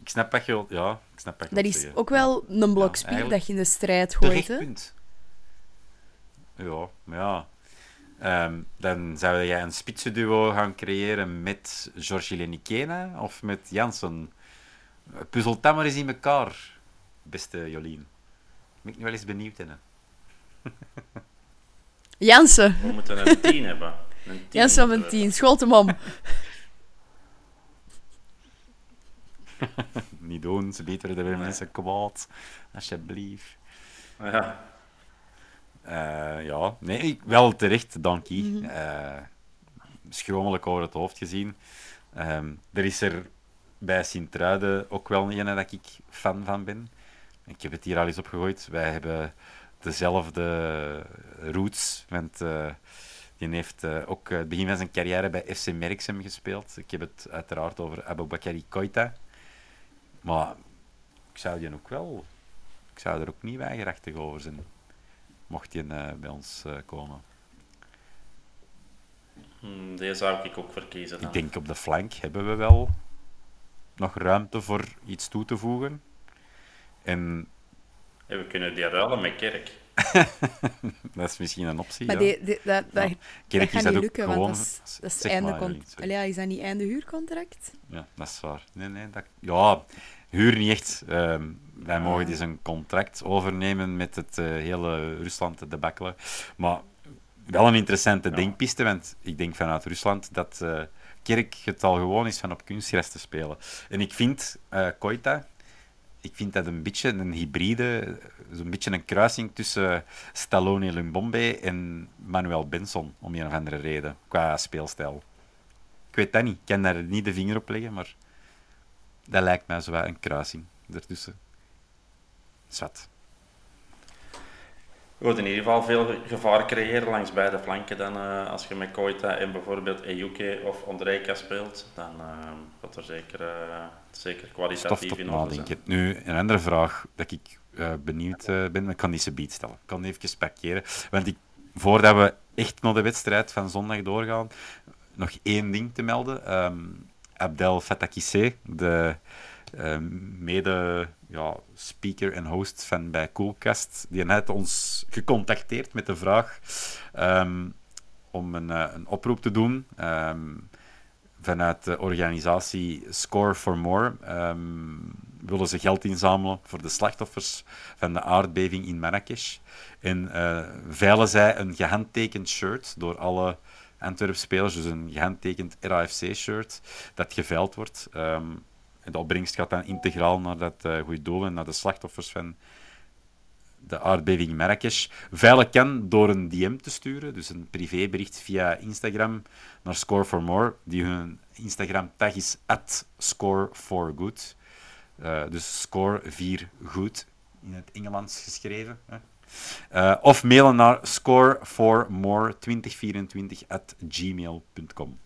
Ik snap dat je... Ja, snap dat is ook wel een blok spier dat je in de strijd gooit. Hè? Punt. Ja, ja. Um, dan zou jij een spitsenduo gaan creëren met Georgie Lenikena of met Jansen. Puzzelt dat maar eens in elkaar, beste Jolien. Ik ben nu wel eens benieuwd in. [laughs] Jansen. We moeten een 10 hebben. Een Jansen om een 10. Schoot hem om. [laughs] Niet doen, ze beter de mensen kwaad. Alsjeblieft. Ja. Uh, ja, nee, wel terecht, dankie. Mm -hmm. uh, schromelijk over het hoofd gezien. Um, er is er bij Sint-Truiden ook wel een dat ik fan van ben. Ik heb het hier al eens opgegooid. Wij hebben dezelfde roots. Want uh, die heeft ook het begin van zijn carrière bij FC Merksem gespeeld. Ik heb het uiteraard over Aboubakari Koita. Maar ik zou die ook wel... Ik zou er ook niet weigerachtig over zijn. Mocht hij uh, bij ons komen. Hmm, deze zou ik ook verkiezen. Dan. Ik denk op de flank hebben we wel nog ruimte voor iets toe te voegen. En we kunnen die ruilen met kerk. [laughs] dat is misschien een optie. Maar die, die, dat, dat, ja. kerk dat gaat niet lukken, gewoon... dat is, dat is einde is dat niet einde huurcontract? Ja, dat is waar. Nee, nee, dat... Ja, huur niet echt. Um, wij ah. mogen dus een contract overnemen met het uh, hele Rusland debakkelen. Maar wel een interessante ja. denkpiste, want ik denk vanuit Rusland dat uh, Kerk het al gewoon is van op kunstgras te spelen. En ik vind uh, Koita, ik vind dat een beetje een hybride, zo'n beetje een kruising tussen Stallone Lumbombe en Manuel Benson, om een of andere reden, qua speelstijl. Ik weet dat niet, ik kan daar niet de vinger op leggen, maar dat lijkt mij zo een kruising ertussen. Zwat. Je wordt in ieder geval veel gevaar creëren langs beide flanken dan uh, als je met Koita en bijvoorbeeld Ejuke of Ondrejka speelt. Dan uh, wordt er zeker, uh, zeker kwalitatief in orde zijn. Nu, een andere vraag dat ik benieuwd ben, ik kan deze beat stellen. Ik kan even parkeren. Want ik, voordat we echt naar de wedstrijd van zondag doorgaan, nog één ding te melden. Um, Abdel Fatakisse, de mede ja, speaker en host van bij Coolcast, die heeft ons gecontacteerd met de vraag ehm, om een, uh, een, oproep te doen um, vanuit de organisatie Score for More. Um, willen ze geld inzamelen voor de slachtoffers van de aardbeving in Marrakesh. En uh, veilen zij een gehandtekend shirt door alle Antwerp-spelers, dus een gehandtekend RAFC-shirt, dat geveild wordt. Um, de opbrengst gaat dan integraal naar dat uh, goede doel en naar de slachtoffers van de aardbeving Marrakesh. Veilig kan door een DM te sturen, dus een privébericht via Instagram naar Score for More. Die hun Instagram-tag is at Score4Good. Uh, dus score 4 goed in het Engels geschreven. Hè. Uh, of mailen naar score4more2024 at gmail.com.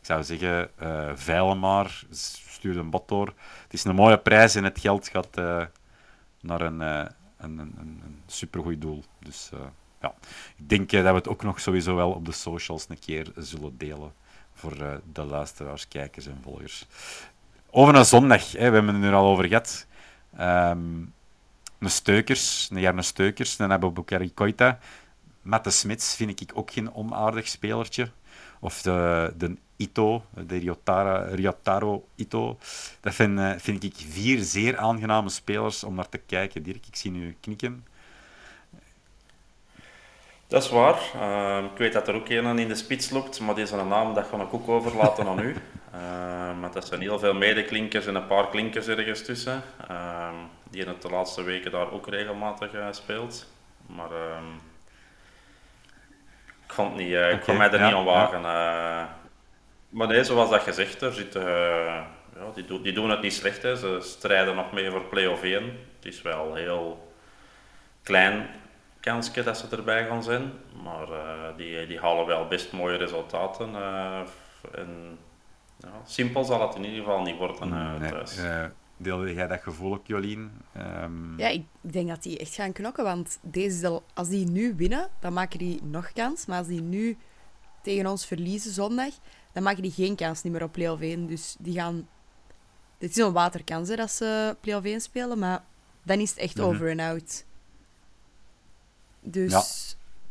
Ik zou zeggen, uh, veilen maar, stuur een bot door. Het is een mooie prijs en het geld gaat naar een, een, een, een supergoed doel. Dus ja, ik denk dat we het ook nog sowieso wel op de socials een keer zullen delen voor de luisteraars, kijkers en volgers. Over een zondag, hè, we hebben het er al over gehad. Um, een Steukers, een Jarne Steukers, een Abubakari Koita. Matte Smits vind ik ook geen onaardig spelertje. Of de, de Ito, de Ryotara, Ryotaro Ito. Dat vind, eh, vind ik vier zeer aangename spelers om naar te kijken. Dirk, ik zie nu knikken. Dat is waar. Uh, ik weet dat er ook een in de spits loopt, maar deze naam dat ga ik ook overlaten aan u. [laughs] Uh, maar dat zijn heel veel medeklinkers en een paar klinkers ergens tussen. Uh, die in de laatste weken daar ook regelmatig uh, speelt. Maar ehm, ik, vond niet, uh, ik kon mij er niet aan wagen. Ja. Maar nee, zoals dat gezegd, er zitten, ja, die, do die, doen het niet slecht. Hè. Ze strijden nog mee voor play-off 1. Het is wel heel klein kansje dat ze erbij gaan zijn. Maar uh, die, die halen wel best mooie resultaten. Uh, en, ja, simpel zal het in ieder geval niet worden uh, nee, thuis. Deelde jij dat gevoel ook, Jolien? Um... Ja, ik denk dat die echt gaan knokken. Want deze, als die nu winnen, dan maken die nog kans. Maar als die nu tegen ons verliezen zondag, dan maken die geen kans meer op play-off 1. Dus die gaan... Dit is een waterkans hè, dat ze play-off 1 spelen, maar dan is het echt mm -hmm. over en out. Dus, ja.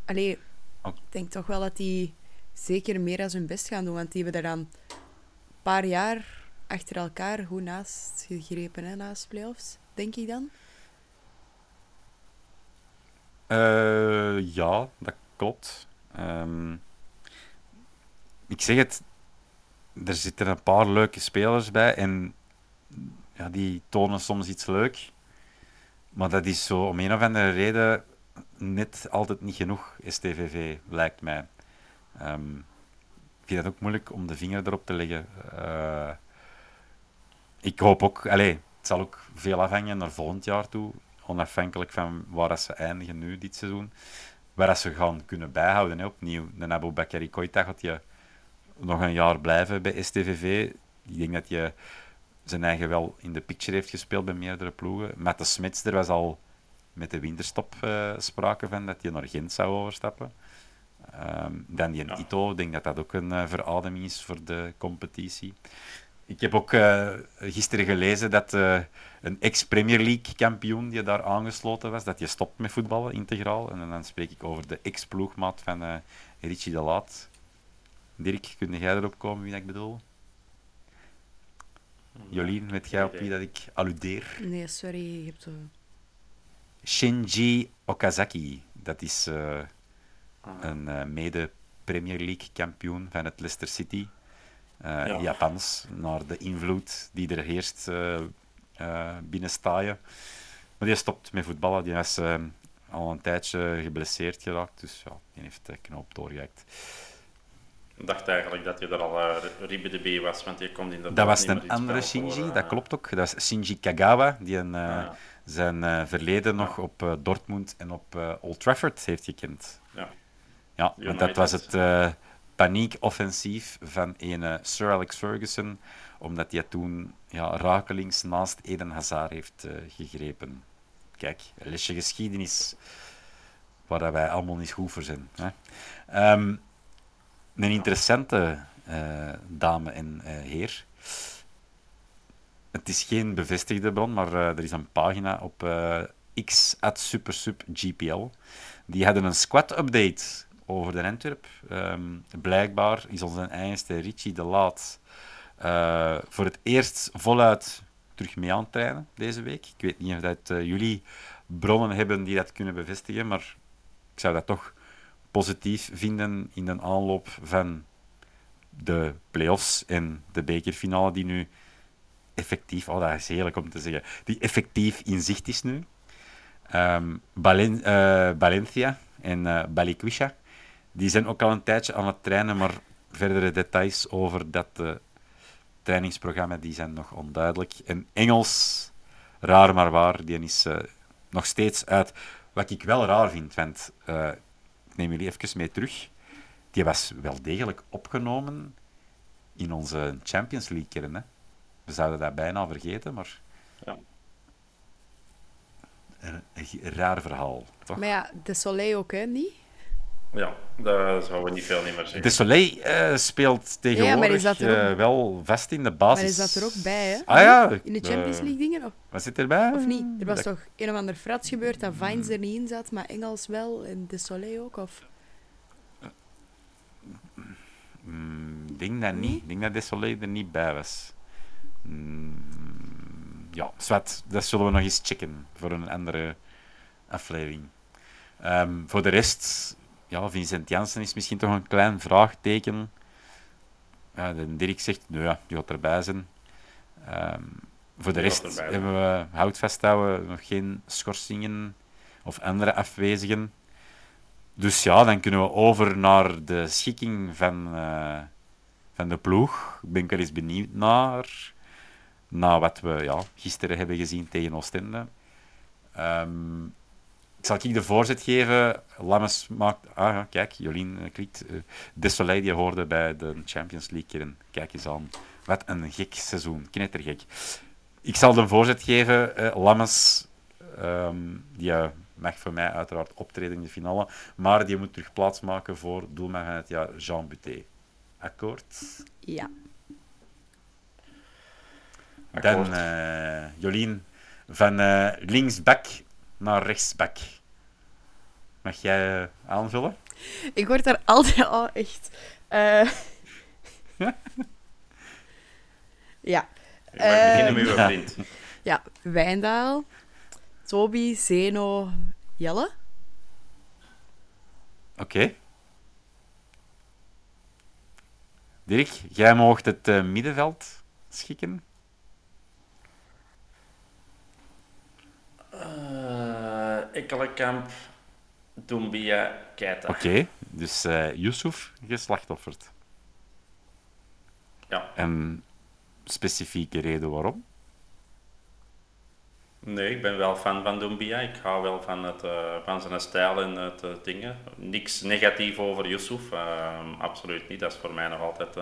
allee, ik denk toch wel dat die zeker meer als hun best gaan doen. Want die hebben er dan een paar jaar achter elkaar goed naast gegrepen, hè, naast playoffs, denk ik dan. Uh, ja, dat klopt. Um, ik zeg het, er zitten een paar leuke spelers bij en ja, die tonen soms iets leuk. Maar dat is zo om een of andere reden net altijd niet genoeg, STVV, lijkt mij. Um, ik vind het ook moeilijk om de vinger erop te leggen. Uh, ik hoop ook, allez, het zal ook veel afhangen naar volgend jaar toe, onafhankelijk van waar ze eindigen nu dit seizoen, waar ze gaan kunnen bijhouden. Hè, opnieuw, de Abu Bakari Koita gaat je nog een jaar blijven bij STVV. Ik denk dat je zijn eigen wel in de picture heeft gespeeld bij meerdere ploegen. Met de Smits, er was al met de winterstop uh, sprake van dat je naar Gent zou overstappen. Um, dan die ja. Ito, ik denk dat dat ook een uh, verademing is voor de competitie. Ik heb ook uh, gisteren gelezen dat een ex-Premier League kampioen die daar aangesloten was, dat je stopt met voetballen integraal. En dan spreek ik over de ex-ploegmaat van Richie de Laat. Dirk, kun jij erop komen wie dat ik bedoel? Jolien, weet jij op wie dat ik alludeer? Nee, sorry. Je hebt. Shinji Okazaki. Dat is een mede-Premier League kampioen van het Leicester City. Uh, ja. Japans, naar de invloed die er heerst uh, uh, binnen staaien. Maar die stopt met voetballen. Die is al een tijdje geblesseerd geraakt, dus ja, die heeft de knoop doorgehakt. Ik dacht eigenlijk dat je er al uh, Ribe de B was, want je komt in de Dat was een andere Shinji, voor, dat klopt ook. Dat is Shinji Kagawa, die een, ja. zijn verleden nog op Dortmund en op Old Trafford heeft gekend. Ja, ja want dat was het paniekoffensief van ene Sir Alex Ferguson, omdat hij toen ja, rakelings naast Eden Hazard heeft uh, gegrepen. Kijk, een lesje geschiedenis waar wij allemaal niet goed voor zijn. Hè. Um, een interessante uh, dame en uh, heer. Het is geen bevestigde bron, maar er is een pagina op X at SuperSubGPL. Die hadden een squad-update over de Antwerp. Um, blijkbaar is onze eigenste Richie de Laat voor het eerst voluit terug mee aan het trainen deze week. Ik weet niet of dat, jullie bronnen hebben die dat kunnen bevestigen, maar ik zou dat toch positief vinden in de aanloop van de play-offs en de bekerfinale die nu effectief, oh dat is heerlijk om te zeggen, die effectief in zicht is nu. Balen uh, Valencia en uh, Balikwisha die zijn ook al een tijdje aan het trainen, maar verdere details over dat uh, trainingsprogramma die zijn nog onduidelijk. En Engels, raar maar waar, die is nog steeds uit wat ik wel raar vind, want neem jullie even mee terug. Die was wel degelijk opgenomen in onze Champions League kern. Hè? We zouden dat bijna vergeten, maar... Ja. Een, een raar verhaal, toch? Maar ja, de Soleil ook, hè? Niet? Ja, daar zouden we niet veel niet meer zeggen. De Soleil uh, speelt tegenwoordig ja, uh, wel vast in de basis. Maar is dat er ook bij, hè? Ah ja. In de Champions League dingen? Of, wat zit erbij? Of niet? Er was toch een of ander frats gebeurd dat Vines er niet in zat, maar Engels wel en De Soleil ook? Of... Mm, ik denk dat niet. Ik denk dat De Soleil er niet bij was. Mm, ja, zwart. Dat zullen we nog eens checken voor een andere aflevering. Um, voor de rest ja, Vincent Janssen is misschien toch een klein vraagteken. Ja, de Dirk zegt, nou ja, die gaat erbij zijn. Um, voor de rest hebben we hout vasthouden, nog geen schorsingen of andere afwezigen. Dus ja, dan kunnen we over naar de schikking van, uh, van de ploeg. Ik ben wel eens benieuwd naar, naar wat we ja, gisteren hebben gezien tegen Oostende. Um, zal ik de voorzet geven. Lammes maakt... Ah kijk, Jolien uh, klikt. Uh, de Soleil die hoorde bij de Champions League kern. Kijk eens aan. Wat een gek seizoen. Knettergek. Ik zal de voorzet geven. Uh, Lammes, um, die mag voor mij uiteraard optreden in de finale. Maar die moet terug plaatsmaken voor doelman van het jaar, Jean Buté. Akkoord? Ja. Dan uh, Jolien van linksback naar rechtsback. Mag jij uh, aanvullen? Ik word daar altijd... Oh, echt. Uh... [laughs] ja. Ik mag beginnen met uw vriend. Ja, Wijndaal, Toby, Zeno, Jelle. Oké. Okay. Dirk, jij mocht het uh, middenveld schikken. Uh, Ekkelenkamp, Doumbia, Keita. Oké, okay, dus uh, Yusuf geslachtofferd. Ja. En specifieke reden waarom? Nee, ik ben wel fan van Doumbia. Ik hou wel van, het, uh, van zijn stijl en het uh, dingen. Niks negatief over Yusuf. Absoluut niet. Dat is voor mij nog altijd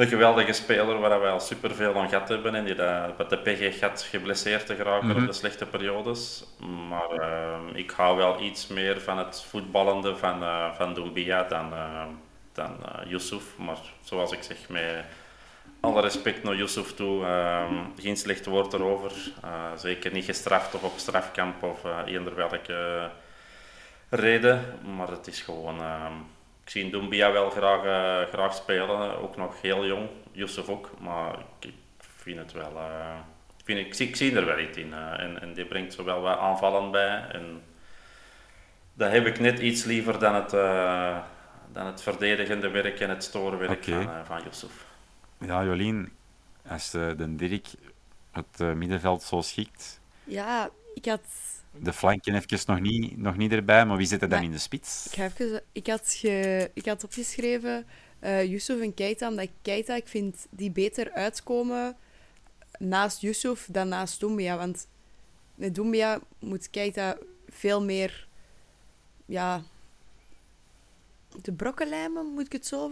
een geweldige speler waar wij al superveel aan gehad hebben en die dat, met de pech gaat geblesseerd te geraken mm -hmm. op de slechte periodes. Maar uh, ik hou wel iets meer van het voetballende van, uh, van Doumbia dan, uh, dan Yusuf. Maar zoals ik zeg, met alle respect naar Yusuf toe, ehm, geen slecht woord erover. zeker niet gestraft of op strafkamp of eender welke reden. Maar het is gewoon ehm, ik zie Doumbia wel graag, uh, graag spelen, ook nog heel jong, Yusuf ook, maar ik, ik vind het wel, uh, vind, ik, ik, zie er wel iets in uh, en, en die brengt zowel wat aanvallen bij en dat heb ik net iets liever dan het, dan het verdedigende werk en het storenwerk okay. van, van. Ja, Jolien, als de Dirk het middenveld zo schikt... Ja, ik had de flanken even nog niet, nog niet erbij, maar wie zit er dan in de spits? Ik, ga even, ik, had, ge, ik had opgeschreven uh, Yusuf en Keita, omdat Keita, ik vind die beter uitkomen naast Yusuf dan naast Doumbia. Want met Doumbia moet Keita veel meer ja, de brokkenlijmen, moet ik het zo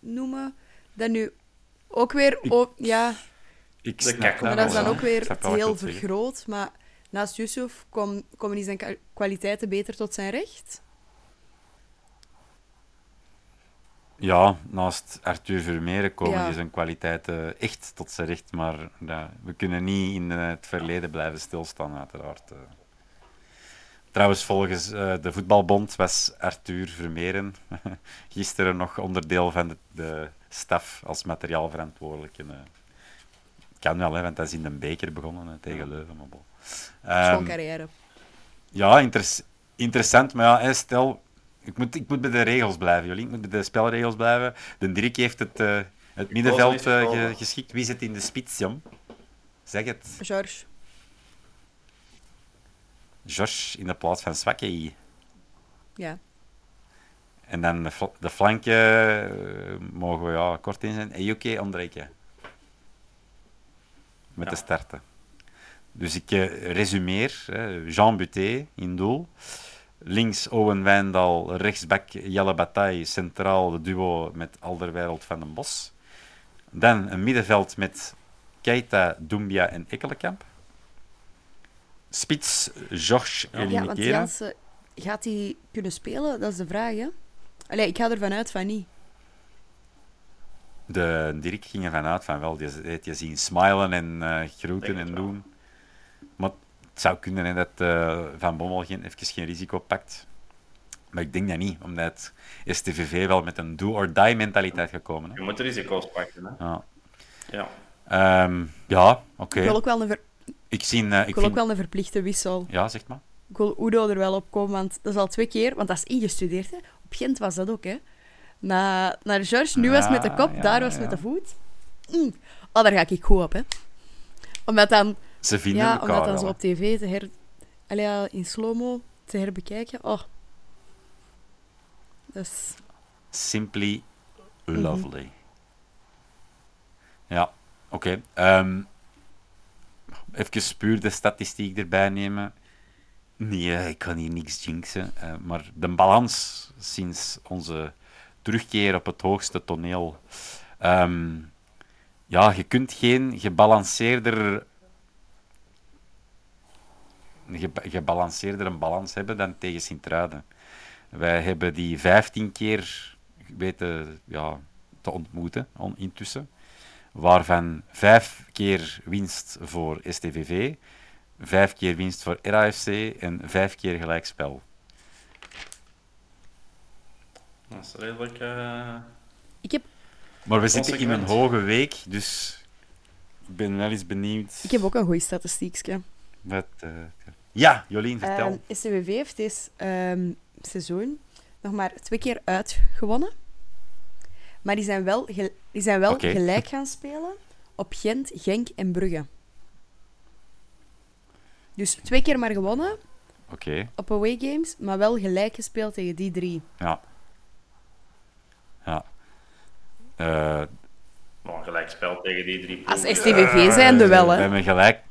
noemen. Dan nu ook weer... Ik, ja, ik snap maar dat is dan ook weer heel vergroot, maar naast Yusuf kom, komen die zijn kwaliteiten beter tot zijn recht? Ja, naast Arthur Vermeeren komen die zijn kwaliteiten echt tot zijn recht, maar ja, we kunnen niet in het verleden blijven stilstaan, uiteraard. Eh. Trouwens, volgens uh, de Voetbalbond was Arthur Vermeeren [laughs] gisteren nog onderdeel van de, de staf als materiaalverantwoordelijke. Uh, kan wel, hè, want hij is in de beker begonnen tegen Leuven. Maar Um, carrière. Ja, inter interessant. Maar ja, stel, ik moet, ik moet bij de regels blijven, jullie. Ik moet bij de spelregels blijven. De Dirk heeft het, uh, het middenveld uh, ge geschikt. Wie zit in de spits, Jan? Zeg het. George. George in de plaats van Zwakke. Ja. En dan de, fl de flanken uh, mogen we ja, kort in zijn. Ejuke Andreke. Met ja. de starten. Dus ik uh, resumeer. Jean Buté in doel. Links Owen Wijndal, rechtsback Jelle Bataille, centraal de duo met Alderwereld van den Bos. Dan een middenveld met Keita, Doumbia en Ekkelenkamp. Spits, Georges ja. Ja, want Jansen, gaat hij kunnen spelen? Dat is de vraag, hè? Allee, ik ga ervan uit van niet. De Dirk ging ervan uit van wel. Je, je zien smilen en uh, groeten en doen. Het zou kunnen hè, dat uh, Van Bommel geen, even geen risico pakt. Maar ik denk dat niet, omdat STVV wel met een do-or-die mentaliteit gekomen. Hè. Je moet risico's pakken. Hè? Ja. Ja, um, ja oké. Ik wil ook wel een, ver... ik zie, uh, ik, ik wil ook wel een verplichte wissel. Ja, zeg maar. Ik wil Udo er wel op komen, want dat is al twee keer, want dat is ingestudeerd. Hè. Op Gent was dat ook, hè. Na, naar George, nu was met de kop, ja, daar was met de voet. Mm. Oh, daar ga ik goed op, hè. Omdat dan... Ze vinden ja, elkaar omdat dan zo op tv te her... Allee, ja, in slow-mo te herbekijken. Oh. Dat is... Simply lovely. Ja, oké. Ehm, even puur de statistiek erbij nemen. Nee, ik kan hier niks jinxen. eh, maar de balans sinds onze terugkeer op het hoogste toneel. Ehm, ja, je kunt geen gebalanceerder, ge- gebalanceerder een balans hebben dan tegen Sint-Truiden. Wij hebben die 15 keer weten ja, te ontmoeten on- intussen. Waarvan vijf keer winst voor STVV, vijf keer winst voor RAFC en vijf keer gelijkspel. dat is redelijk... eh, Ik heb, Maar we zitten in een hoge week, dus ik ben wel eens benieuwd. ik heb ook een goeie statistiekje. Wat, eh, ja, Jolien, vertel. Ehm STWV heeft deze ehm, seizoen nog maar twee keer uitgewonnen. Maar die zijn wel, die zijn wel gelijk gaan spelen op Gent, Genk en Brugge. Dus twee keer maar gewonnen Oké, op away games, maar wel gelijk gespeeld tegen die drie. ja. Ja. Maar gelijk spel tegen die drie Als. STWV zijn de wel, We hè. hebben gelijk.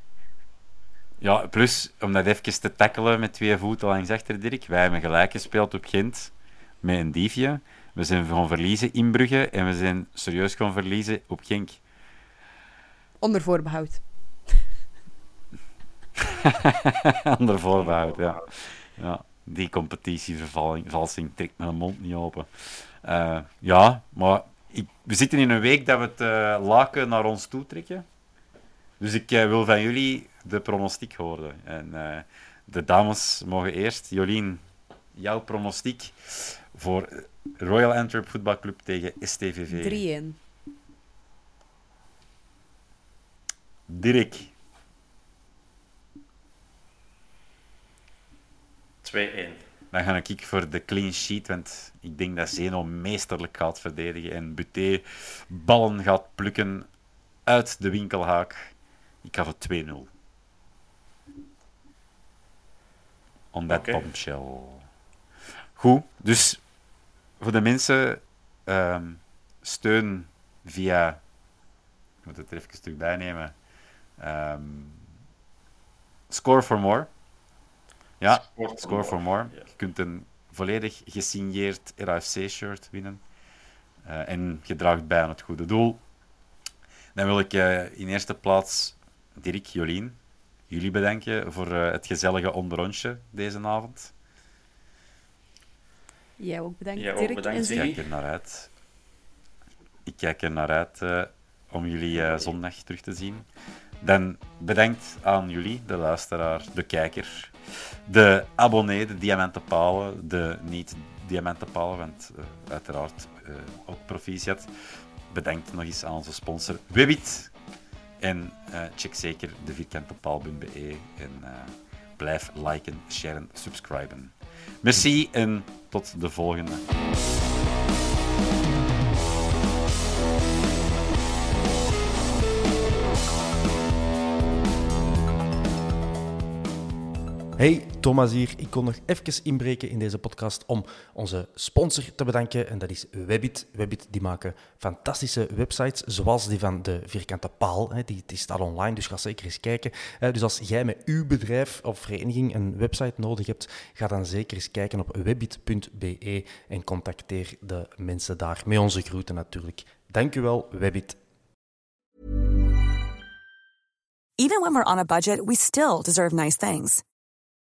Ja, plus, om dat even te tackelen met twee voeten langs achter, Dirk. Wij hebben gelijk gespeeld op Gent met een diefje. We zijn gewoon verliezen in Brugge en we zijn serieus gewoon verliezen op Genk. Onder voorbehoud. [laughs] Onder voorbehoud, ja. ja. Die competitievervalsing trekt mijn mond niet open. Eh, ja, maar ik, we zitten in een week dat we het eh, laken naar ons toe trekken. Dus ik eh, wil van jullie de pronostiek horen. En eh, de dames mogen eerst. Jolien, jouw pronostiek voor Royal Antwerp Voetbalclub tegen STVV. 3-1. Dirk, 2-1. dan ga ik voor de clean sheet, want ik denk dat Zeno meesterlijk gaat verdedigen en Buté ballen gaat plukken uit de winkelhaak. Ik ga voor 2-0. On that Oké. bombshell. Goed, dus voor de mensen, ehm, steun via... Ik moet het er even terug bij nemen. Ehm, score for more. Ja, Score for Score for more. Je kunt een volledig gesigneerd RAFC-shirt winnen. Eh, en je draagt bij aan het goede doel. Dan wil ik eh, in eerste plaats Dirk, Jolien, jullie bedanken voor eh, het gezellige onderrondje deze avond. Jij ook bedankt, Jij ook Dirk. bedankt, en Ik kijk er naar uit. Ik kijk er naar uit eh, om jullie eh, zondag terug te zien. Dan bedankt aan jullie, de luisteraar, de kijker, de abonnee, de diamantenpalen, de niet-diamantenpalen, want eh, uiteraard eh, ook proficiat. Bedankt nog eens aan onze sponsor Webit. En eh, check zeker de vierkantepaal.be en eh, blijf liken, sharen, subscriben. Merci en tot de volgende. Hey, Thomas hier. Ik kon nog even inbreken in deze podcast om onze sponsor te bedanken. En dat is Webbit. Webbit die maken fantastische websites, zoals die van de Vierkante Paal. Die, staat online, dus ga zeker eens kijken. Dus als jij met uw bedrijf of vereniging een website nodig hebt, ga dan zeker eens kijken op webbit.be en contacteer de mensen daar. Met onze groeten natuurlijk. Dank u Webbit. Even when we're on a budget, we still deserve nice things.